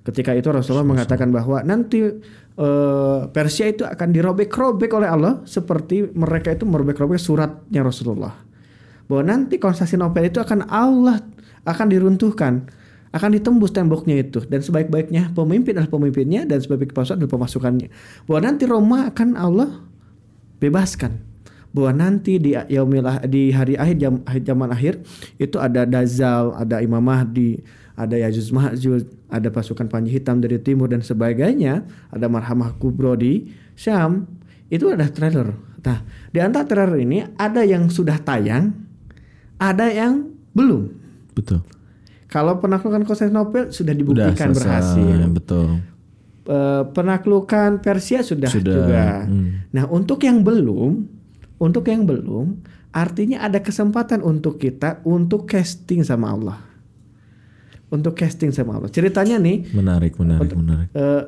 Ketika itu Rasulullah mengatakan bahwa nanti eh, Persia itu akan dirobek-robek oleh Allah seperti mereka itu merobek-robek suratnya Rasulullah. Bahwa nanti Konstantinopel itu akan Allah akan diruntuhkan, akan ditembus temboknya itu dan sebaik-baiknya pemimpin adalah pemimpinnya dan sebaik-baik pasukan adalah pemasukannya. Bahwa nanti Roma akan Allah bebaskan. Bahwa nanti di yaumil ah- di hari akhir jam, zaman akhir itu ada Dazal, ada Imam Mahdi, ada Yajuj Ma'juj, ada pasukan Panji Hitam dari timur dan sebagainya, ada Marhamah Kubro di Syam. Itu ada trailer. Nah, di antara trailer ini ada yang sudah tayang, ada yang belum. Betul. Kalau penaklukan Konstantinopel sudah Udah dibuktikan selesai, berhasil. betul. Eh, penaklukan Persia sudah, Sudah, juga. hmm. Nah, untuk yang belum, untuk yang belum, artinya ada kesempatan untuk kita untuk casting sama Allah. Untuk casting sama Allah. Ceritanya nih, Menarik, menarik, menarik. eh,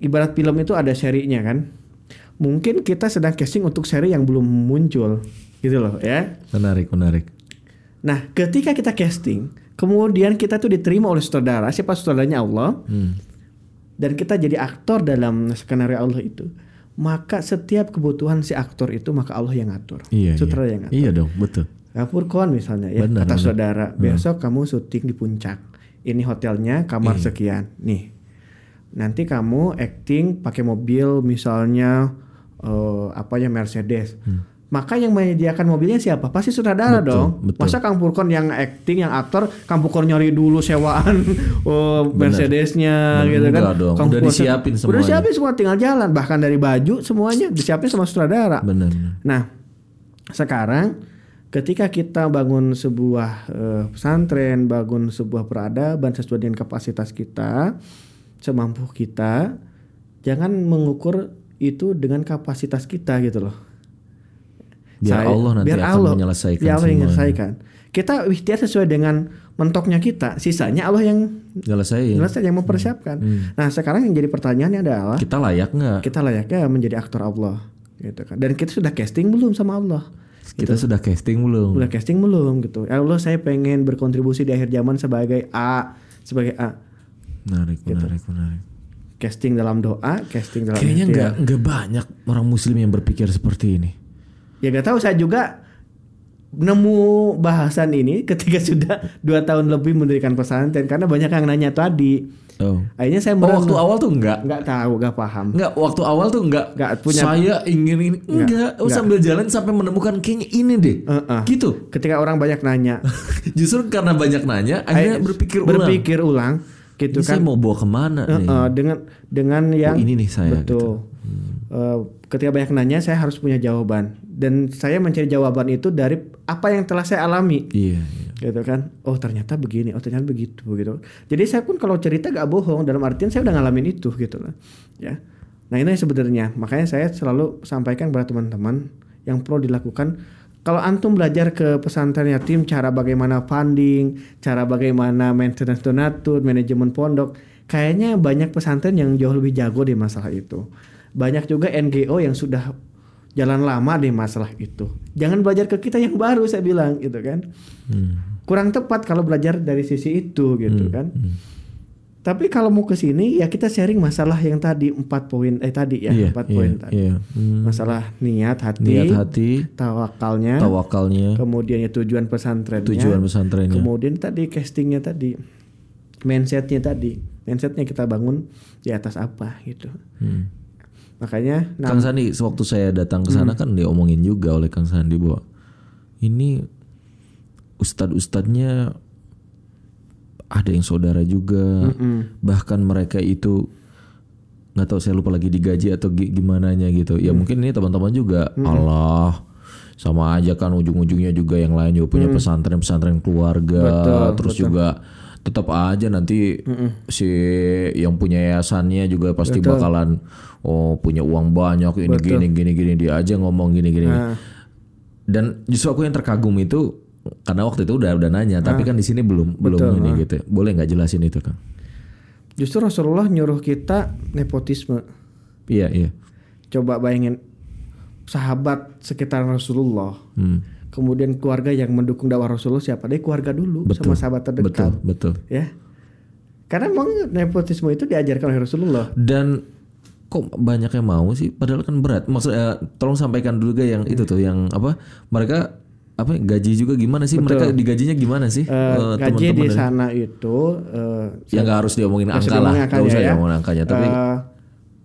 ibarat film itu ada serinya kan. Mungkin kita sedang casting untuk seri yang belum muncul, gitu loh ya. Menarik, menarik. Nah, ketika kita casting, kemudian kita tuh diterima oleh saudara, siapa saudaranya Allah, Hmm. dan kita jadi aktor dalam skenario Allah itu, maka setiap kebutuhan si aktor itu maka Allah yang ngatur. Iya, Sutradara iya. yang ngatur. Iya dong, betul. Dapur kon misalnya ya, Benar, kata benar. saudara, besok kamu syuting di puncak. Ini hotelnya kamar Iya. sekian. Nih. Nanti kamu acting pakai mobil misalnya eh, apa ya Mercedes. Maka yang menyediakan mobilnya siapa? Pasti sutradara. Betul, dong. betul. Masa Kang Purkon yang acting, yang aktor, Kang Purkon nyari dulu sewaan oh, Mercedesnya gitu kan. dong. Kang Udah Purkon- disiapin Udah semuanya. disiapin semua tinggal jalan. Bahkan dari baju semuanya disiapin sama sutradara. Benar. Nah, sekarang ketika kita bangun sebuah eh, pesantren, bangun sebuah peradaban sesuai dengan kapasitas kita, semampu kita, jangan mengukur itu dengan kapasitas kita gitu loh. Biar Allah nanti akan menyelesaikan Biar Allah yang menyelesaikan. Kita ikhtiar sesuai dengan mentoknya kita. Sisanya Allah yang Nyelesain. yang mempersiapkan. Nah sekarang yang jadi pertanyaannya adalah Kita layak nggak? kita layaknya menjadi aktor Allah, gitu kan? Dan kita sudah casting belum sama Allah? Kita sudah casting belum? Udah casting belum gitu? Ya Allah saya pengen berkontribusi di akhir zaman sebagai A, sebagai A. Menarik, Gitu. menarik, menarik. Casting dalam doa, casting dalam Kayaknya ikhtiar. nggak nggak banyak orang Muslim yang berpikir seperti ini. Ya gak tahu saya juga nemu bahasan ini ketika sudah dua tahun lebih mendirikan pesantren karena banyak yang nanya tadi. Oh. Akhirnya saya Oh, merenung. waktu awal tuh enggak. nggak tahu, nggak paham. Enggak, waktu awal tuh enggak. Nggak punya- Saya ingin ini. Enggak, oh, enggak. sambil jalan sampai menemukan kayaknya ini deh. Heeh. Gitu. Ketika orang banyak nanya, Justru karena banyak nanya, akhirnya Ayo, berpikir ulang. berpikir ulang, gitu Ini kan? saya mau bawa ke mana nih? Heeh, dengan dengan yang ini nih saya, gitu. betul. Eh, ketika banyak nanya, saya harus punya jawaban dan saya mencari jawaban itu dari apa yang telah saya alami. Iya, iya. gitu kan? Oh ternyata begini oh ternyata begitu gitu. Jadi saya pun kalau cerita gak bohong dalam artian saya udah ngalamin itu gitu lah ya. Nah ini sebenarnya. Makanya saya selalu sampaikan kepada teman-teman yang perlu dilakukan. Kalau antum belajar ke pesantren yatim cara bagaimana funding cara bagaimana maintenance donatur manajemen pondok kayaknya banyak pesantren yang jauh lebih jago di masalah itu. Banyak juga NGO yang sudah jalan lama di masalah itu. Jangan belajar ke kita yang baru saya bilang gitu kan. Hmm. Kurang tepat kalau belajar dari sisi itu gitu kan. Tapi kalau mau ke sini ya kita sharing masalah yang tadi empat poin eh tadi ya Iya, empat iya, poin tadi. iya. Hmm. Masalah niat hati, Niat hati, tawakalnya, tawakalnya, kemudian ya tujuan pesantrennya, tujuan pesantrennya. kemudian tadi castingnya tadi, mindsetnya tadi, mindsetnya kita bangun di atas apa gitu. Hmm. Makanya nah, Kang Sandi, sewaktu saya datang ke sana kan diomongin juga oleh Kang Sandi bahwa ini ustadz-ustadznya ada yang saudara juga, bahkan mereka itu nggak tahu saya lupa lagi digaji atau gi- gimana nya gitu. Ya mungkin ini teman-teman juga. Allah sama aja kan ujung-ujungnya juga yang lain juga punya pesantren-pesantren keluarga, Betul, terus juga tetap aja nanti si yang punya yayasannya juga pasti bakalan oh punya uang banyak ini gini gini gini dia aja ngomong gini gini. Nah. Dan justru aku yang terkagum itu karena waktu itu udah udah nanya, tapi kan di sini belum belum ini gitu. Boleh nggak jelasin itu kang? justru Rasulullah nyuruh kita nepotisme. Iya iya. Coba bayangin sahabat sekitar Rasulullah. Hmm. Kemudian keluarga yang mendukung dakwah Rasulullah siapa? Dia keluarga dulu sama sahabat Betul terdekat. betul. Ya. Karena memang nepotisme itu diajarkan oleh Rasulullah. Dan kok banyak yang mau sih? Padahal kan berat. Maksudnya tolong sampaikan dulu ga yang itu tuh yang apa? Mereka apa gaji juga gimana sih? Mereka digajinya gimana sih? Eh, Eh, gaji di dari- sana itu eh, Ya nggak harus diomongin angka usah lah. Nggak usah ya. diomongin angkanya. Tapi eh,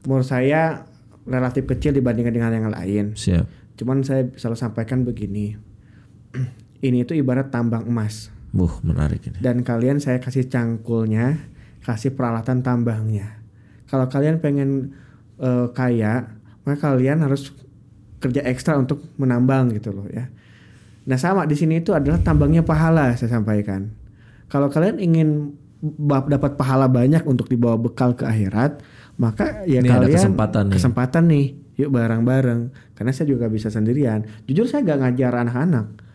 menurut saya relatif kecil dibandingkan dengan yang lain. siap. Cuman saya selalu sampaikan begini. Ini itu ibarat tambang emas. Buh menarik ini. dan kalian saya kasih cangkulnya, kasih peralatan tambangnya. Kalau kalian pengen eh, kaya, maka kalian harus kerja ekstra untuk menambang gitu loh ya. Nah sama di sini itu adalah tambangnya pahala saya sampaikan. Kalau kalian ingin dapat pahala banyak untuk dibawa bekal ke akhirat, maka ya Ini ada kalian kesempatan nih. kesempatan nih, yuk bareng-bareng. Karena saya juga bisa sendirian. Jujur saya gak ngajar anak-anak.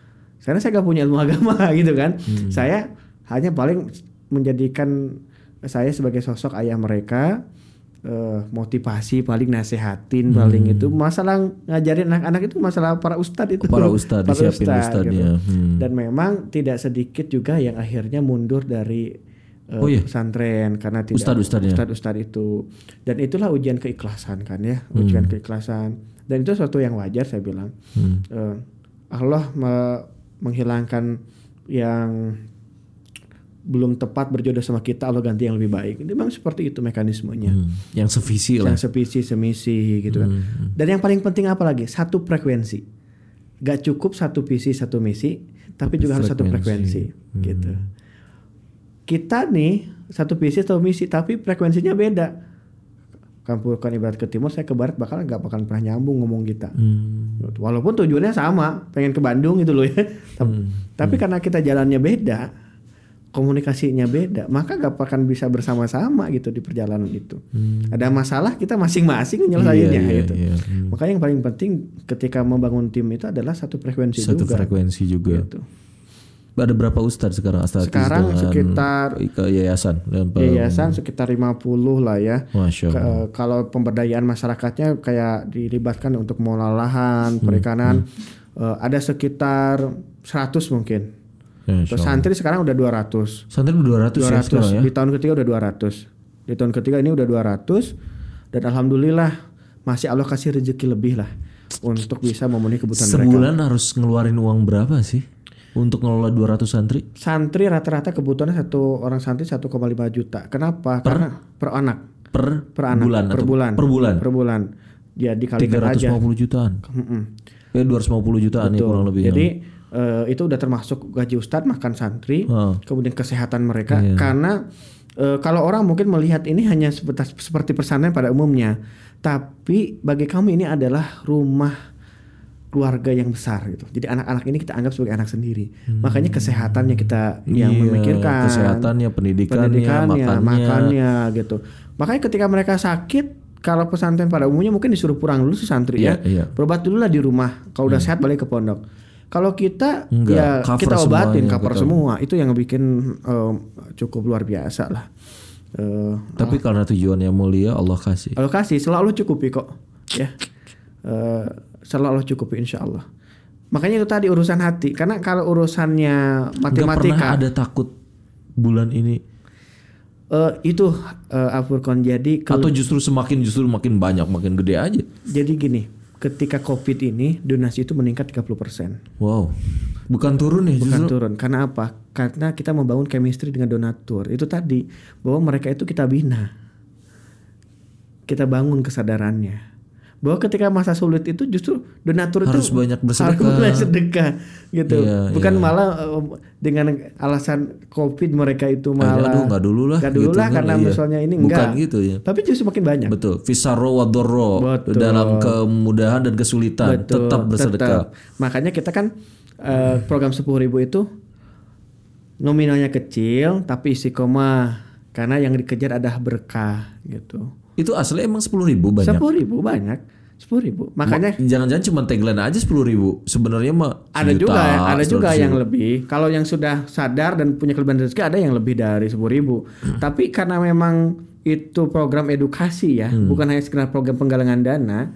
Karena saya gak punya ilmu agama gitu kan. Hmm. Saya hanya paling menjadikan saya sebagai sosok ayah mereka eh, motivasi paling nasehatin paling itu masalah ngajarin anak-anak itu masalah para ustadz itu Hmm. Para ustadz, disiapin ustadz, ustadznya. Hmm. dan memang tidak sedikit juga yang akhirnya mundur dari eh, Oh iya? pesantren karena tidak Ustadz-ustadznya? ustadz-ustadz itu dan itulah ujian keikhlasan kan ya ujian keikhlasan dan itu suatu yang wajar saya bilang Hmm. Eh, Allah me- menghilangkan yang belum tepat berjodoh sama kita Allah ganti yang lebih baik memang seperti itu mekanismenya Hmm. Yang sevisi lah. yang sepisi semisi gitu kan Hmm. dan yang paling penting apa lagi satu frekuensi gak cukup satu visi satu misi tapi juga harus satu Frekuensi. frekuensi gitu kita nih satu visi satu misi tapi frekuensinya beda kamu kan ibarat ke timur saya ke barat bakal nggak bakal pernah nyambung ngomong kita Hmm. walaupun tujuannya sama pengen ke Bandung gitu loh ya tapi, Hmm. tapi karena kita jalannya beda komunikasinya beda, maka gak akan bisa bersama-sama gitu di perjalanan itu. Ada masalah kita masing-masing nyelesainnya Hmm. Iya, iya, gitu. iya. Hmm. Makanya yang paling penting ketika membangun tim itu adalah satu frekuensi Satu juga. frekuensi juga. Gitu. Ada berapa ustadz sekarang Astatis Sekarang dengan sekitar- ke yayasan dan Yayasan sekitar 50 lah ya. Masya Ke- Allah. kalau pemberdayaan masyarakatnya kayak dilibatkan untuk mengolah lahan, Hmm, perikanan eh, ada sekitar 100 mungkin. Terus Allah. santri sekarang udah 200. Santri 200, ya 200 sekarang ya. di tahun ketiga udah 200. Di tahun ketiga ini udah 200 dan alhamdulillah masih Allah kasih rezeki lebih lah untuk bisa memenuhi kebutuhan mereka. Sebulan harus ngeluarin uang berapa sih untuk ngelola 200 santri? Santri rata-rata kebutuhannya satu orang santri 1,5 juta. Kenapa? Karena per anak, Per, per anak, bulan per bulan, per bulan. per bulan. Jadi kalikan aja. 350 jutaan. Mm-mm. Ya 250 jutaan ya Betul. kurang lebih. Jadi eh, itu udah termasuk gaji ustadz makan santri, Heeh. kemudian kesehatan mereka. Iya. Karena eh, kalau orang mungkin melihat ini hanya seperti, seperti pesantren pada umumnya, tapi bagi kami ini adalah rumah keluarga yang besar gitu. Jadi anak-anak ini kita anggap sebagai anak sendiri. Makanya kesehatannya kita yang Iya, memikirkan. kesehatannya, pendidikannya, pendidikannya, makannya. makannya gitu. Makanya ketika mereka sakit kalau pesantren pada umumnya mungkin disuruh pulang dulu si santri Iya, ya. iya. Berobat dulu lah di rumah. Kalau udah sehat balik ke pondok. Kalau kita Enggak, ya cover kita obatin semuanya, cover betul. semua. Itu yang bikin eh, cukup luar biasa lah. Eh, Tapi karena tujuannya mulia Allah kasih. alokasi selalu cukupi kok ya. Eh, selalu cukupi insya Allah. Makanya itu tadi urusan hati. Karena kalau urusannya Gak pernah matematika ada takut bulan ini eh, itu eh, Afurkon jadi atau justru semakin justru makin banyak makin gede aja. jadi gini, ketika Covid ini donasi itu meningkat 30%. Wow. Bukan turun ya Bukan justru. turun. Karena apa? Karena kita membangun chemistry dengan donatur. Itu tadi bahwa mereka itu kita bina. Kita bangun kesadarannya. Bahwa ketika masa sulit itu justru donatur Harus itu banyak bersedekah. harus banyak sedekah gitu. Iya, Bukan iya. malah dengan alasan Covid mereka itu malah aduh nggak dulu lah. nggak dulu gitu lah kan, karena iya. misalnya ini Bukan enggak. gitu ya. Tapi justru makin banyak. Betul. Fisaro wadorro Betul. dalam kemudahan dan kesulitan Betul, tetap bersedekah. tetap. Makanya kita kan eh, program 10.000 ribu itu nominalnya kecil tapi istiqomah karena yang dikejar ada berkah gitu. Itu asli emang sepuluh ribu banyak. Sepuluh ribu banyak, sepuluh ribu. Makanya Jangan-jangan cuma tagline aja sepuluh ribu. Sebenarnya mah ada sejuta, juga, ada juga yang ribu. lebih. Kalau yang sudah sadar dan punya kelebihan rezeki ada yang lebih dari sepuluh ribu. Tapi karena memang itu program edukasi ya, Hmm. bukan hanya sekedar program penggalangan dana,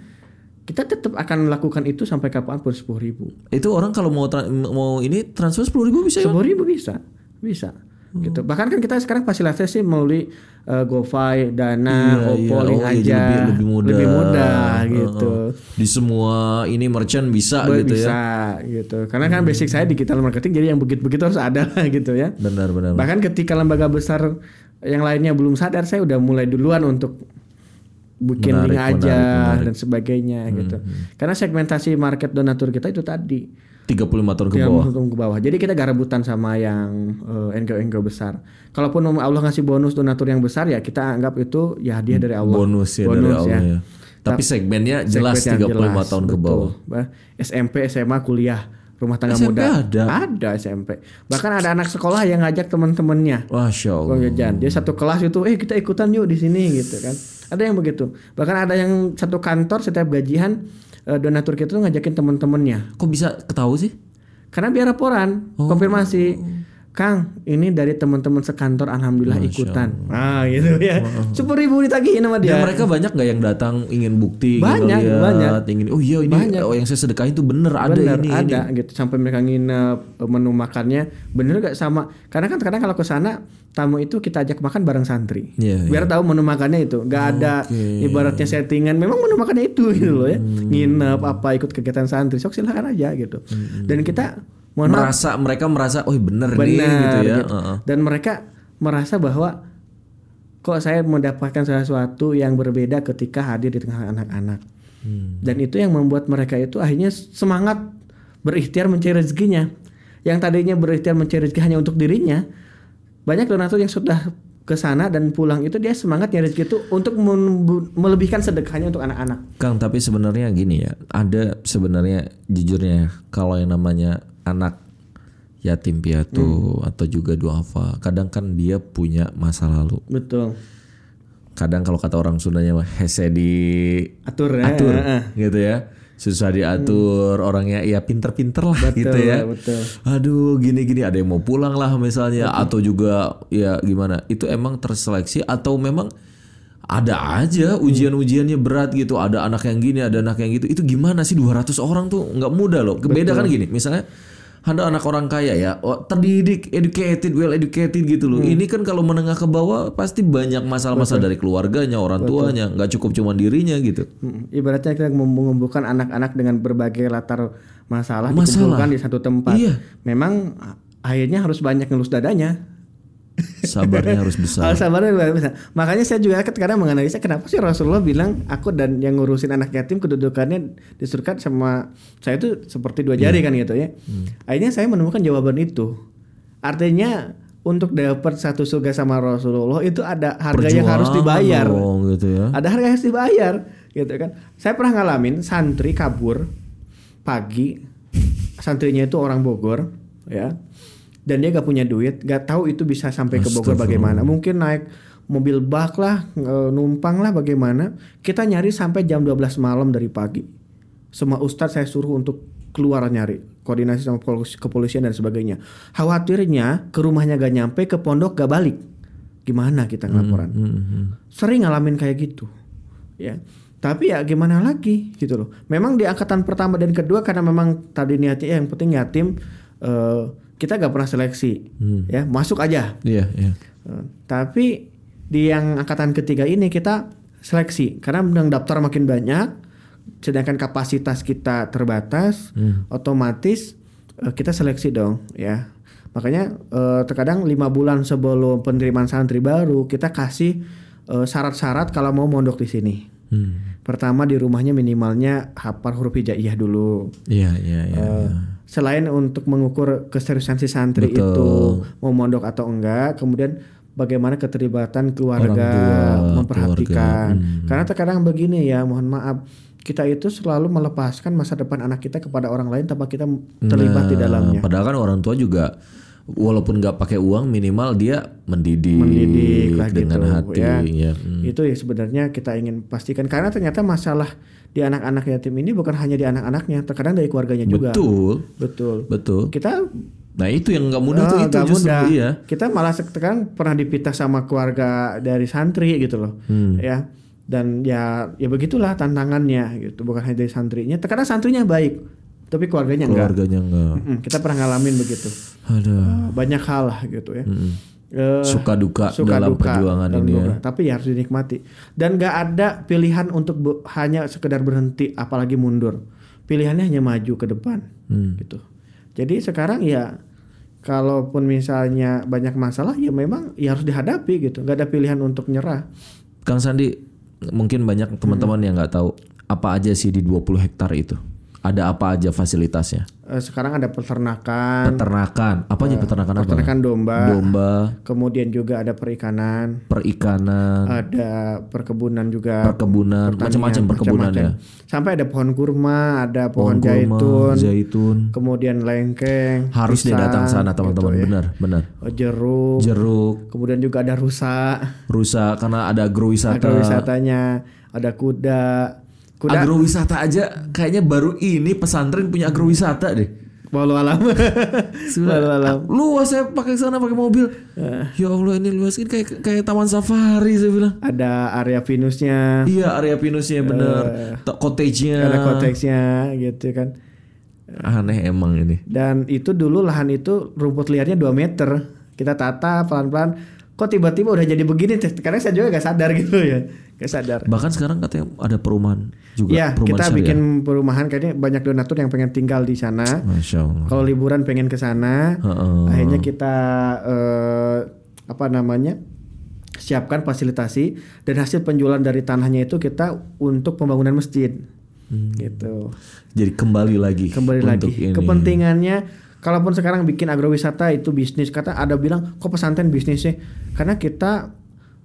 kita tetap akan melakukan itu sampai kapan pun sepuluh ribu. Itu orang kalau mau mau ini transfer sepuluh ribu bisa ya? Sepuluh ribu bisa, bisa. Hmm. Gitu. Bahkan kan kita sekarang fasilitasnya sih melalui uh, GoFi, Dana, Iya, Oppo, iya. Link Oh, iya, aja, jadi lebih, lebih mudah. lebih mudah gitu. Di semua ini merchant bisa Boleh gitu bisa ya. gitu. Karena kan basic saya digital marketing, jadi yang begitu-begitu harus ada lah gitu ya. Benar benar. Bahkan ketika lembaga besar yang lainnya belum sadar, saya udah mulai duluan untuk bikin Menarik, link aja menarik, menarik. Hmm, dan sebagainya gitu. Karena segmentasi market donatur kita itu tadi 35 tahun ke bawah. ke bawah. Jadi kita gak rebutan sama yang eh, NGO-NGO besar. Kalaupun Allah ngasih bonus donatur yang besar ya kita anggap itu ya hadiah dari Allah. Bonus ya dari Allah ya. Tapi segmennya jelas Segmen 35 yang jelas, tahun ke bawah. SMP, SMA, kuliah, rumah tangga SMP muda. ada? Ada SMP. Bahkan ada anak sekolah yang ngajak teman-temannya. Masya Allah. Dia satu kelas itu, eh kita ikutan yuk di sini gitu kan. Ada yang begitu. Bahkan ada yang satu kantor setiap gajian donatur kita tuh ngajakin teman-temannya. Kok bisa ketahui sih? Karena biar laporan, Oh. konfirmasi. Kang, ini dari teman-teman sekantor, alhamdulillah ikutan. Ah, gitu ya. Sepuluh ribu ditagihin sama dia. Dan mereka banyak nggak yang datang ingin bukti, Banyak, ingin lihat, banyak. ingin oh iya ini Banyak. oh yang saya sedekahin itu bener ada Bener, ini ada ini. gitu sampai mereka nginep eh, menu makannya bener gak sama karena kan kadang kalau ke sana tamu itu kita ajak makan bareng santri Iya, biar tahu menu makannya itu nggak ada Oke. ibaratnya settingan memang menu makannya itu gitu loh ya Hmm. nginep apa ikut kegiatan santri sok silakan aja gitu Hmm. dan kita mohon maaf merasa mereka merasa oh bener, nih benar gitu ya. gitu. Heeh. dan mereka merasa bahwa kok saya mendapatkan sesuatu yang berbeda ketika hadir di tengah anak-anak Hmm. dan itu yang membuat mereka itu akhirnya semangat berikhtiar mencari rezekinya yang tadinya berikhtiar mencari rezeki hanya untuk dirinya banyak donatur yang sudah ke sana dan pulang itu dia semangat nyari rezeki itu untuk melebihkan sedekahnya untuk anak-anak Kang, tapi sebenarnya gini ya, ada sebenarnya jujurnya ya, kalau yang namanya anak yatim piatu atau juga duafa. Kadang kan dia punya masa lalu. Betul. Kadang kalau kata orang Sundanya hese di Atur ya. atur Heeh. gitu ya. Susah diatur, orangnya ya pinter-pinter lah gitu ya. betul. Aduh, gini-gini ada yang mau pulang lah misalnya atau juga ya gimana? Itu emang terseleksi atau memang ada aja ujian-ujiannya berat gitu. Ada anak yang gini, ada anak yang gitu. Itu gimana sih 200 orang tuh nggak mudah loh. Beda kan gini, misalnya ada anak orang kaya ya, oh, terdidik, educated, well educated gitu loh. Ini kan kalau menengah ke bawah pasti banyak masalah-masalah dari keluarganya, orang tuanya, nggak cukup cuma dirinya gitu. Mm, Ibaratnya kita mengumpulkan anak-anak dengan berbagai latar masalah, Masalah. dikumpulkan di satu tempat. Iya. Memang akhirnya harus banyak ngelus dadanya. Sabarnya harus besar. Harus sabarnya luar biasa. Makanya saya juga kadang menganalisa kenapa sih Rasulullah bilang aku dan yang ngurusin anak yatim kedudukannya di surga sama saya itu seperti dua jari kan gitu ya. Akhirnya saya menemukan jawaban itu. Artinya untuk dapat satu surga sama Rasulullah itu ada harga yang harus Perjuangan dibayar. dong, gitu ya. Ada harga yang harus dibayar gitu kan. Saya pernah ngalamin santri kabur pagi. Santrinya itu orang Bogor ya. Dan dia gak punya duit, gak tahu itu bisa sampai ke Bogor bagaimana. Mungkin naik mobil bak lah, numpang lah bagaimana. Kita nyari sampai jam 12 malam dari pagi. Semua ustadz saya suruh untuk keluar nyari, koordinasi sama polisi- kepolisian dan sebagainya. Khawatirnya ke rumahnya gak nyampe, ke pondok gak balik. Gimana kita ngelaporan? Hmm, sering ngalamin kayak gitu ya tapi ya gimana lagi gitu loh memang di angkatan pertama dan kedua karena memang tadi niatnya yang penting yatim eh, kita gak pernah seleksi. Ya masuk aja. Iya, iya. Eh, tapi di yang angkatan ketiga ini kita seleksi. Karena yang daftar makin banyak sedangkan kapasitas kita terbatas otomatis eh, kita seleksi dong ya. Makanya eh, terkadang lima bulan sebelum penerimaan santri baru kita kasih eh, syarat-syarat kalau mau mondok di sini. Hmm. pertama di rumahnya minimalnya hafal huruf hijaiyah dulu. Iya, iya, iya. Selain untuk mengukur keseriusan si santri Betul. itu mau mondok atau enggak, kemudian bagaimana keterlibatan keluarga tua, memperhatikan. keluarga, hmm. Karena terkadang begini ya, mohon maaf, kita itu selalu melepaskan masa depan anak kita kepada orang lain tanpa kita terlibat di Nah, dalamnya. Padahal kan orang tua juga walaupun nggak pakai uang minimal dia mendidik, Mendidik lah dengan gitu, hati ya. ya. Hmm. Itu ya sebenarnya kita ingin pastikan karena ternyata masalah di anak-anak yatim ini bukan hanya di anak-anaknya, terkadang dari keluarganya juga. Betul, Betul. betul. Kita Nah itu yang nggak mudah tuh Oh, itu nggak justru mudah. iya. Kita malah sekarang pernah dipitah sama keluarga dari santri gitu loh. Hmm. Ya. Dan ya ya begitulah tantangannya gitu. Bukan hanya dari santrinya. Terkadang santrinya baik, tapi keluarganya enggak. Keluarganya enggak. Kita pernah ngalamin begitu. Ada Banyak hal lah gitu ya. Eh, suka duka suka dalam duka perjuangan dalam ini ya. Tapi ya harus dinikmati. Dan gak ada pilihan untuk be- hanya sekedar berhenti apalagi mundur. Pilihannya hanya maju ke depan Hmm. gitu. Jadi sekarang ya kalaupun misalnya banyak masalah ya memang ya harus dihadapi gitu. Gak ada pilihan untuk nyerah. Kang Sandi mungkin banyak teman-teman yang nggak tahu apa aja sih di 20 hektar itu. Ada apa aja fasilitasnya? Eh, sekarang ada peternakan, Peternakan, apa aja peternakan apa? peternakan domba, Domba, kemudian juga ada perikanan, perikanan, ada perkebunan juga, perkebunan, macam-macam perkebunan ya. macam-macam. Sampai ada pohon kurma, ada pohon, kurma, zaitun, zaitun. kemudian lengkeng, Harus dia datang sana teman-teman, gitu ya. benar, benar. Oh, jeruk, Jeruk, kemudian juga ada rusa, rusak karena ada agrowisata. agrowisatanya, ada kuda, kuda Agrowisata aja kayaknya baru ini pesantren punya agrowisata deh. walau alam, walau alam. Luas saya pakai sana pakai mobil. Ya Allah ini luas ini kayak kayak taman safari saya bilang. ada area pinusnya, Iya area pinusnya bener. Uh, Cottage-nya. ada konteksnya gitu kan. Aneh emang ini. Dan itu dulu lahan itu rumput liarnya 2 meter. Kita tata pelan-pelan. Kok tiba-tiba udah jadi begini? Karena saya juga gak sadar gitu ya. Gak sadar. Bahkan sekarang katanya ada perumahan juga. Ya, perumahan kita syariah. bikin perumahan kayaknya banyak donatur yang pengen tinggal di sana. Masya Allah. Kalau liburan pengen ke sana, Heeh. akhirnya kita eh, apa namanya? siapkan fasilitasi dan hasil penjualan dari tanahnya itu kita untuk pembangunan masjid. Gitu. Jadi kembali lagi. Kembali Hmm. lagi ini. kepentingannya kalaupun sekarang bikin agrowisata itu bisnis kata ada bilang kok pesantren bisnis sih? Karena kita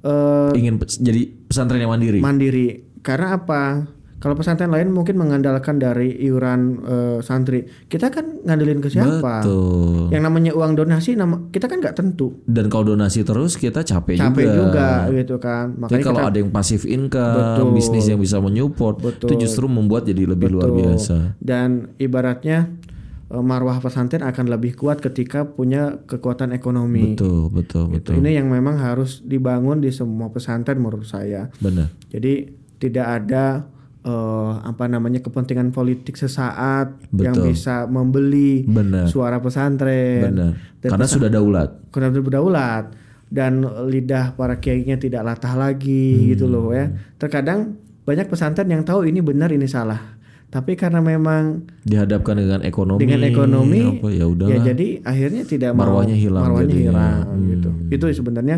eh, Ingin jadi pesantren yang mandiri. mandiri. Karena apa? Kalau pesantren lain mungkin mengandalkan dari iuran eh, santri. Kita kan ngandelin ke siapa? Betul. Yang namanya uang donasi nama kita kan nggak tentu. Dan kalau donasi terus kita capek, Capek juga. juga, gitu kan. Jadi Makanya kalau kita ada yang pasif income, Betul. bisnis yang bisa menyupport, Betul. itu justru membuat jadi lebih luar Betul. biasa. Dan ibaratnya marwah pesantren akan lebih kuat ketika punya kekuatan ekonomi. Betul, betul, Gitu. betul. Ini yang memang harus dibangun di semua pesantren menurut saya. Benar. Jadi tidak ada eh, apa namanya kepentingan politik sesaat yang Betul. bisa membeli Benar. suara pesantren. Benar. Dan Karena sudah daulat. Karena berdaulat dan lidah para kiainya tidak latah lagi gitu loh ya. Terkadang banyak pesantren yang tahu ini benar ini salah. Tapi karena memang Dihadapkan dengan ekonomi. dengan ekonomi apa ya udah. ya jadi akhirnya tidak mau Marwahnya hilang marwahnya jadinya. hilang Hmm. gitu. Itu sebenarnya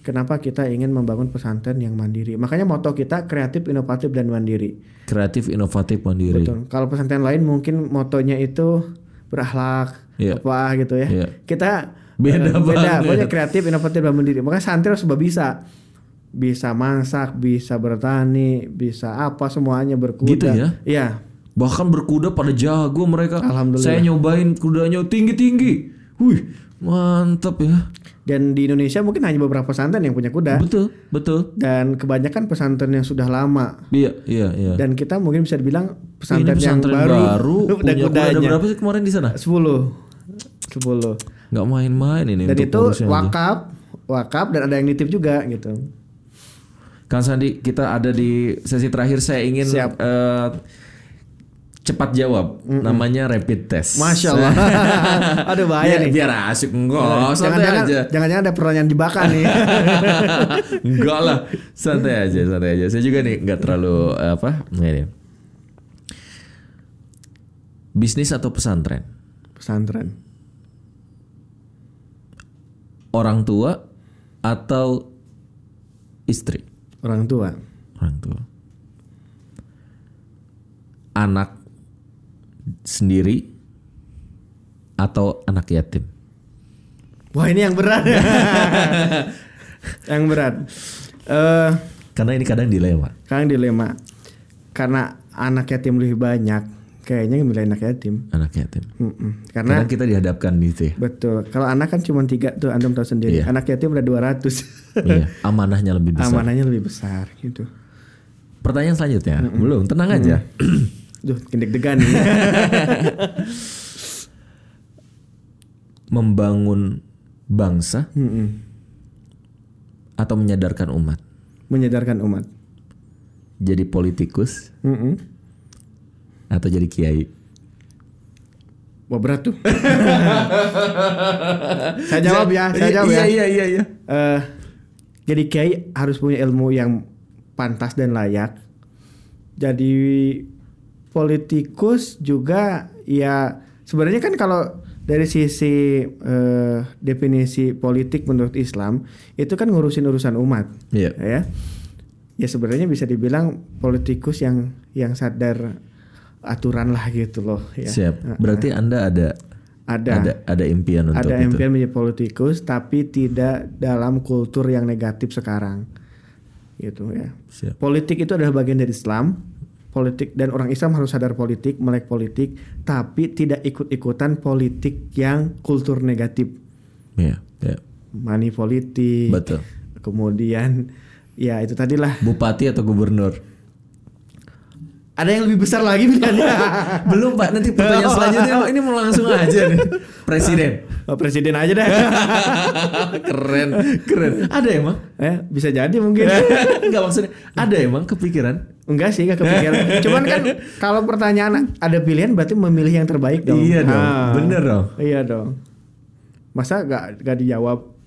kenapa kita ingin membangun pesantren yang mandiri. Makanya moto kita kreatif, inovatif dan mandiri. Kreatif, inovatif, mandiri. Betul. Kalau pesantren lain mungkin motonya itu berakhlak Iya. apa gitu ya. Iya. Kita Beda eh, beda, banget. pokoknya kreatif, inovatif dan mandiri. Makanya santri harus bisa. Bisa masak, bisa bertani, bisa apa semuanya berkuda. Gitu ya? Iya. Bahkan berkuda pada jago mereka. Alhamdulillah. Saya nyobain kudanya tinggi-tinggi. Wih, mantap ya. Dan di Indonesia mungkin hanya beberapa pesantren yang punya kuda. Betul, betul. Dan kebanyakan pesantren yang sudah lama. Iya, iya, iya. Dan kita mungkin bisa dibilang Ini pesantren, pesantren yang baru, baru punya kuda ada berapa sih kemarin di sana? 10. 10. Nggak main-main ini Dan itu aja. wakaf, wakaf dan ada yang nitip juga gitu. Kang Sandi, kita ada di sesi terakhir. Saya ingin Siap. eh, cepat jawab. Namanya rapid test. Masya Allah. Aduh bahaya biar, nih. biar asik enggak, santai Jangan-jangan aja. jangan-jangan ada pertanyaan jebakan nih. enggak lah, santai aja, santai aja. Saya juga nih nggak terlalu eh, apa? Ini. Bisnis atau pesantren? pesantren. Orang tua atau istri? Orang tua. Orang tua. Anak sendiri atau anak yatim? Wah ini yang berat. yang berat. Eh Karena ini kadang dilema. Sekarang dilema karena anak yatim lebih banyak, kayaknya milih anak yatim. Anak yatim. Mm-mm. Karena Kadang kita dihadapkan gitu ya. betul, kalau anak kan cuma tiga tuh, antum tahu sendiri. Iya. Anak yatim ada 200 iya, amanahnya lebih besar. amanahnya lebih besar gitu. Pertanyaan selanjutnya, belum, tenang aja. Duh, deg-degan nih. Membangun bangsa Mm-mm. atau menyadarkan umat. Menyadarkan umat. Jadi politikus Mm-mm. Atau jadi kiai. Wah berat tuh. saya jawab ya, saya jawab ya. Iya, iya, iya. Eh, jadi kiai harus punya ilmu yang pantas dan layak. Jadi politikus juga ya sebenarnya kan kalau dari sisi eh, definisi politik menurut Islam itu kan ngurusin urusan umat, Iya. ya. Ya sebenarnya bisa dibilang politikus yang yang sadar aturan lah gitu loh. Ya. Siap. Berarti Anda ada Ada ada ada impian untuk ada itu. impian menjadi politikus tapi tidak dalam kultur yang negatif sekarang gitu ya Siap. politik itu adalah bagian dari Islam politik dan orang Islam harus sadar politik melek politik tapi tidak ikut-ikutan politik yang kultur negatif Iya, iya. money politik Betul. kemudian ya itu tadilah Bupati atau gubernur? Ada yang lebih besar lagi pilihannya Belum Pak, nanti pertanyaan selanjutnya ini mau langsung aja nih. Presiden. Oh, presiden aja deh keren, keren. Ada emang? eh, bisa jadi mungkin Enggak maksudnya. Ada emang kepikiran? Enggak sih, gak kepikiran. Cuman kan kalau pertanyaan ada pilihan berarti memilih yang terbaik dong. Iya dong, Ah. bener dong. Iya dong. Masa gak, gak dijawab?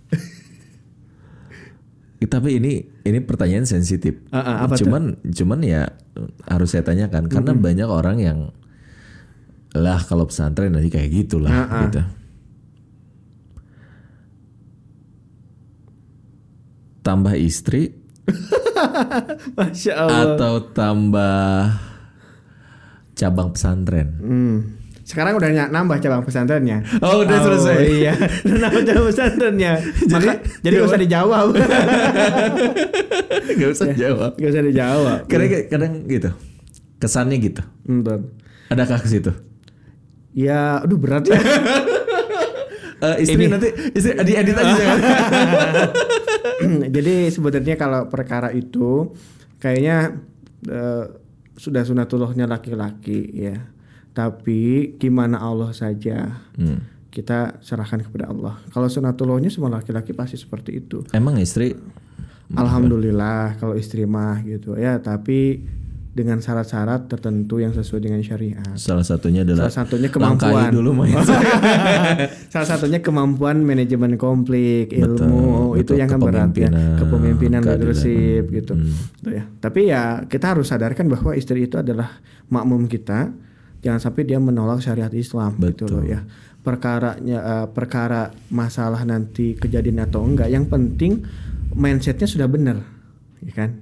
Eh, Tapi ini ini pertanyaan sensitif. Ah, ah, apa tuh? cuman cuman ya harus saya tanyakan karena banyak orang yang lah kalau pesantren nanti kayak gitulah Ah, ah. gitu. Tambah istri Masya Allah. atau tambah cabang pesantren. Hmm. Sekarang udah nambah cabang pesantrennya. Oh, udah selesai. Iya, udah nambah cabang pesantrennya. jadi, jadi gak usah dijawab. Gak usah jawab. gak usah dijawab. Kadang kadang gitu. Kesannya gitu. Betul. Adakah ke situ? Ya, aduh berat ya. Eh, istri nanti istri di edit aja. Jadi sebenarnya kalau perkara itu kayaknya eh, sudah sunatullahnya laki-laki ya. Tapi gimana Allah saja kita serahkan kepada Allah. Kalau sunatullahnya semua laki-laki pasti seperti itu. Emang istri Alhamdulillah kalau istri mah gitu ya. Tapi dengan syarat-syarat tertentu yang sesuai dengan syariat. salah satunya adalah Salah satunya kemampuan. dulu. Salah satunya kemampuan manajemen konflik, ilmu betul. itu yang kan berat ya, Kepemimpinan, leadership gitu. Hmm. Gitu ya. Tapi ya kita harus sadarkan bahwa istri itu adalah makmum kita. Jangan sampai dia menolak syariat Islam gitu loh ya. Perkaranya eh, perkara masalah nanti kejadian atau enggak, yang penting mindsetnya sudah benar, ya kan?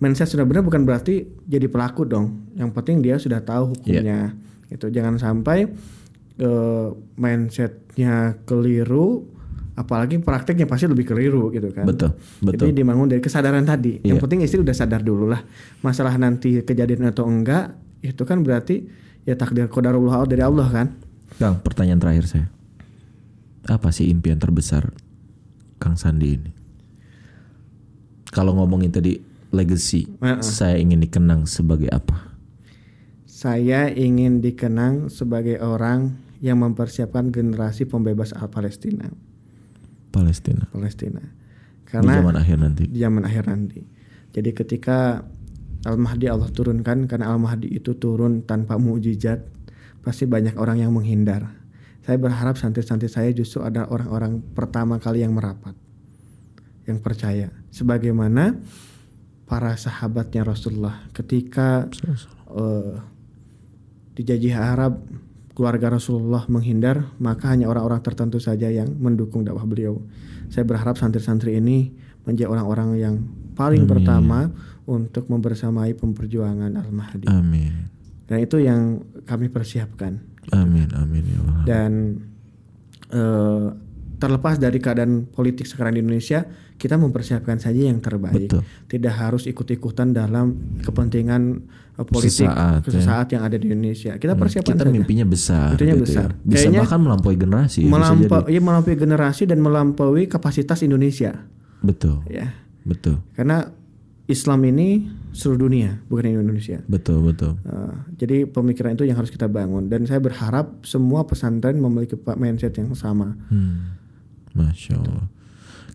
Mindset sudah benar bukan berarti jadi pelaku dong. Yang penting dia sudah tahu hukumnya. Gitu. Jangan sampai eh, mindsetnya keliru, apalagi prakteknya pasti lebih keliru gitu kan. Betul, betul. Jadi dibangun dari kesadaran tadi. Yang Iya. penting istri udah sadar dulu lah. Masalah nanti kejadian atau enggak, itu kan berarti ya takdir qadarullah dari Allah kan. Kang, pertanyaan terakhir saya. Apa sih impian terbesar Kang Sandi ini? Kalau ngomongin tadi legacy, Heeh. saya ingin dikenang sebagai apa? Saya ingin dikenang sebagai orang yang mempersiapkan generasi pembebas al Palestina. Palestina. Palestina. Di Karena zaman akhir nanti. di zaman akhir nanti. Jadi ketika Al-Mahdi Allah turunkan karena Al-Mahdi itu turun tanpa mukjizat, pasti banyak orang yang menghindar. Saya berharap santri-santri saya justru ada orang-orang pertama kali yang merapat. Yang percaya. Sebagaimana para sahabatnya Rasulullah ketika eh, di Jajih Arab keluarga Rasulullah menghindar, maka hanya orang-orang tertentu saja yang mendukung dakwah beliau. Saya berharap santri-santri ini menjadi orang-orang yang paling pertama untuk membersamai pemperjuangan Al-Mahdi. Amin. Dan itu yang kami persiapkan. Amin, amin ya Allah. Dan eh, terlepas dari keadaan politik sekarang di Indonesia, kita mempersiapkan saja yang terbaik. Betul. Tidak harus ikut-ikutan dalam kepentingan eh, politik Sesaat, ya. yang ada di Indonesia. Kita persiapkan Kita saja. mimpinya besar. Mimpinya gitu besar. Ya. Bisa Kayaknya bahkan melampaui generasi. ya, Melampau, iya, melampaui generasi dan melampaui kapasitas Indonesia. Betul, Ya, betul, karena Islam ini seluruh dunia, bukan Indonesia. betul, betul. Uh, jadi pemikiran itu yang harus kita bangun dan saya berharap semua pesantren memiliki mindset yang sama. Hmm. Masya Allah.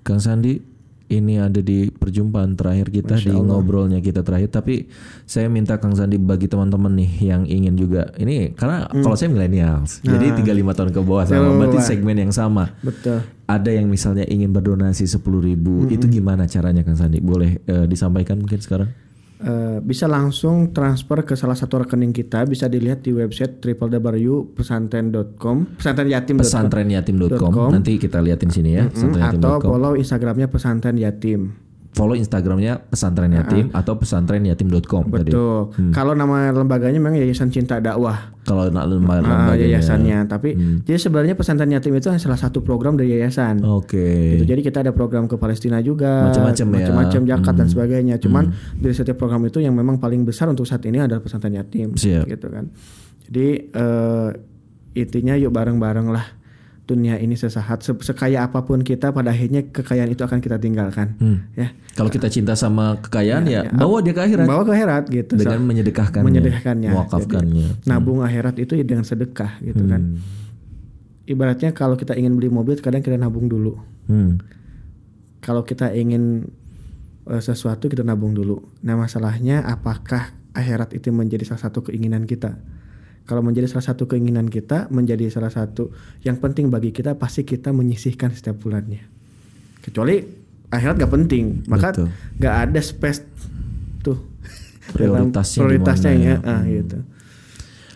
Kang Sandi, ini ada di perjumpaan terakhir kita di ngobrolnya kita terakhir. Tapi saya minta Kang Sandi bagi teman-teman nih yang ingin juga ini karena kalau saya milenials, jadi 35 tahun ke bawah sama berarti segmen yang sama. Betul. Ada yang misalnya ingin berdonasi 10.000 ribu, itu gimana caranya Kang Sandi? Boleh eh, disampaikan mungkin sekarang? Uh, bisa langsung transfer ke salah satu rekening kita bisa dilihat di website www.pesantren.com pesantrenyatim.com Pesantrenyatim.com. Nanti kita liatin sini ya. Hmm, pesantrenyatim.com. atau follow instagramnya pesantren yatim follow Instagramnya pesantren yatim atau pesantrenyatim.com tadi. betul kalau nama lembaganya memang yayasan cinta dakwah Kalau nak lembar Ah, lembaganya. yayasannya tapi jadi sebenarnya pesantren yatim itu hanya salah satu program dari yayasan Oke. Gitu. Jadi kita ada program ke Palestina juga, Macam-macam ya. macam-macam zakat dan sebagainya. Cuman dari setiap program itu yang memang paling besar untuk saat ini adalah pesantren yatim, Siap. gitu kan. Jadi eh, intinya yuk bareng-bareng lah dunia ini sesaat Se- sekaya apa pun kita pada akhirnya kekayaan itu akan kita tinggalkan, ya. Kalau kita cinta sama kekayaan ya, bawa dia ke akhirat Bawa ke akhirat gitu. dengan So, menyedekahkannya, menyedekahkannya. mewakafkannya. Jadi, nabung akhirat itu ya dengan sedekah gitu kan. Hmm. Ibaratnya kalau kita ingin beli mobil kadang kita nabung dulu. Hmm. kalau kita ingin eh, sesuatu kita nabung dulu. Nah masalahnya apakah akhirat itu menjadi salah satu keinginan kita? Kalau menjadi salah satu keinginan kita, menjadi salah satu yang penting bagi kita, pasti kita menyisihkan setiap bulannya. Kecuali akhirat gak penting, maka Betul. gak ada space tuh dalam Prioritasnya prioritasnya ya, ya? ah, gitu.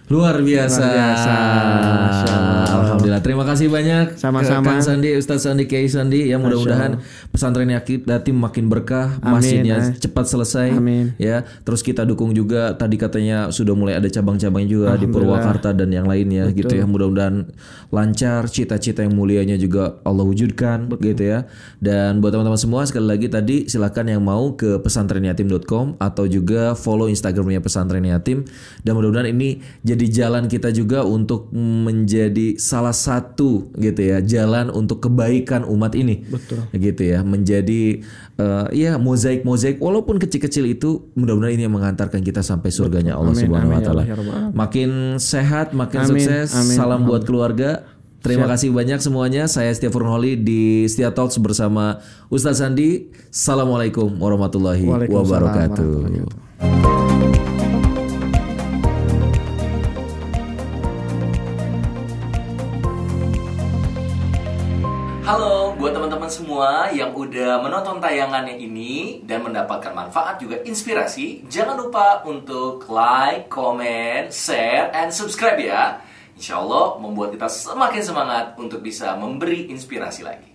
Luar biasa. Luar biasa. Alhamdulillah. Terima kasih banyak Sama-sama. Kang Sandi, Ustaz Sandi, Kiai Sandi. Ya mudah-mudahan pesantren Yatim makin berkah, Amin, masjidnya eh. cepat selesai. Amin. Ya, terus kita dukung juga. Tadi katanya sudah mulai ada cabang-cabang juga di. Purwakarta dan yang lainnya gitu ya. Mudah-mudahan lancar, cita-cita yang mulianya juga Allah wujudkan gitu ya. Dan buat teman-teman semua sekali lagi tadi silakan yang mau ke pesantrenyatim.com atau juga follow Instagramnya pesantren yatim dan mudah-mudahan ini jadi jalan kita juga untuk menjadi salah satu gitu ya jalan untuk kebaikan umat ini Betul. gitu ya menjadi eh, ya mozaik mozaik walaupun kecil-kecil itu mudah-mudahan ini yang mengantarkan kita sampai surganya Allah Amin, Subhanahu wa amin, ya taala ya makin sehat makin Amin, sukses amin, salam buat keluarga Terima Siap. kasih banyak semuanya. Saya Setia Furholi di Setia Talks bersama Ustaz Sandi. Assalamualaikum warahmatullahi wabarakatuh. warahmatullahi Halo teman-teman semua yang udah menonton tayangannya ini dan mendapatkan manfaat juga inspirasi, jangan lupa untuk like, comment, share, and subscribe ya. Insya Allah membuat kita semakin semangat untuk bisa memberi inspirasi lagi.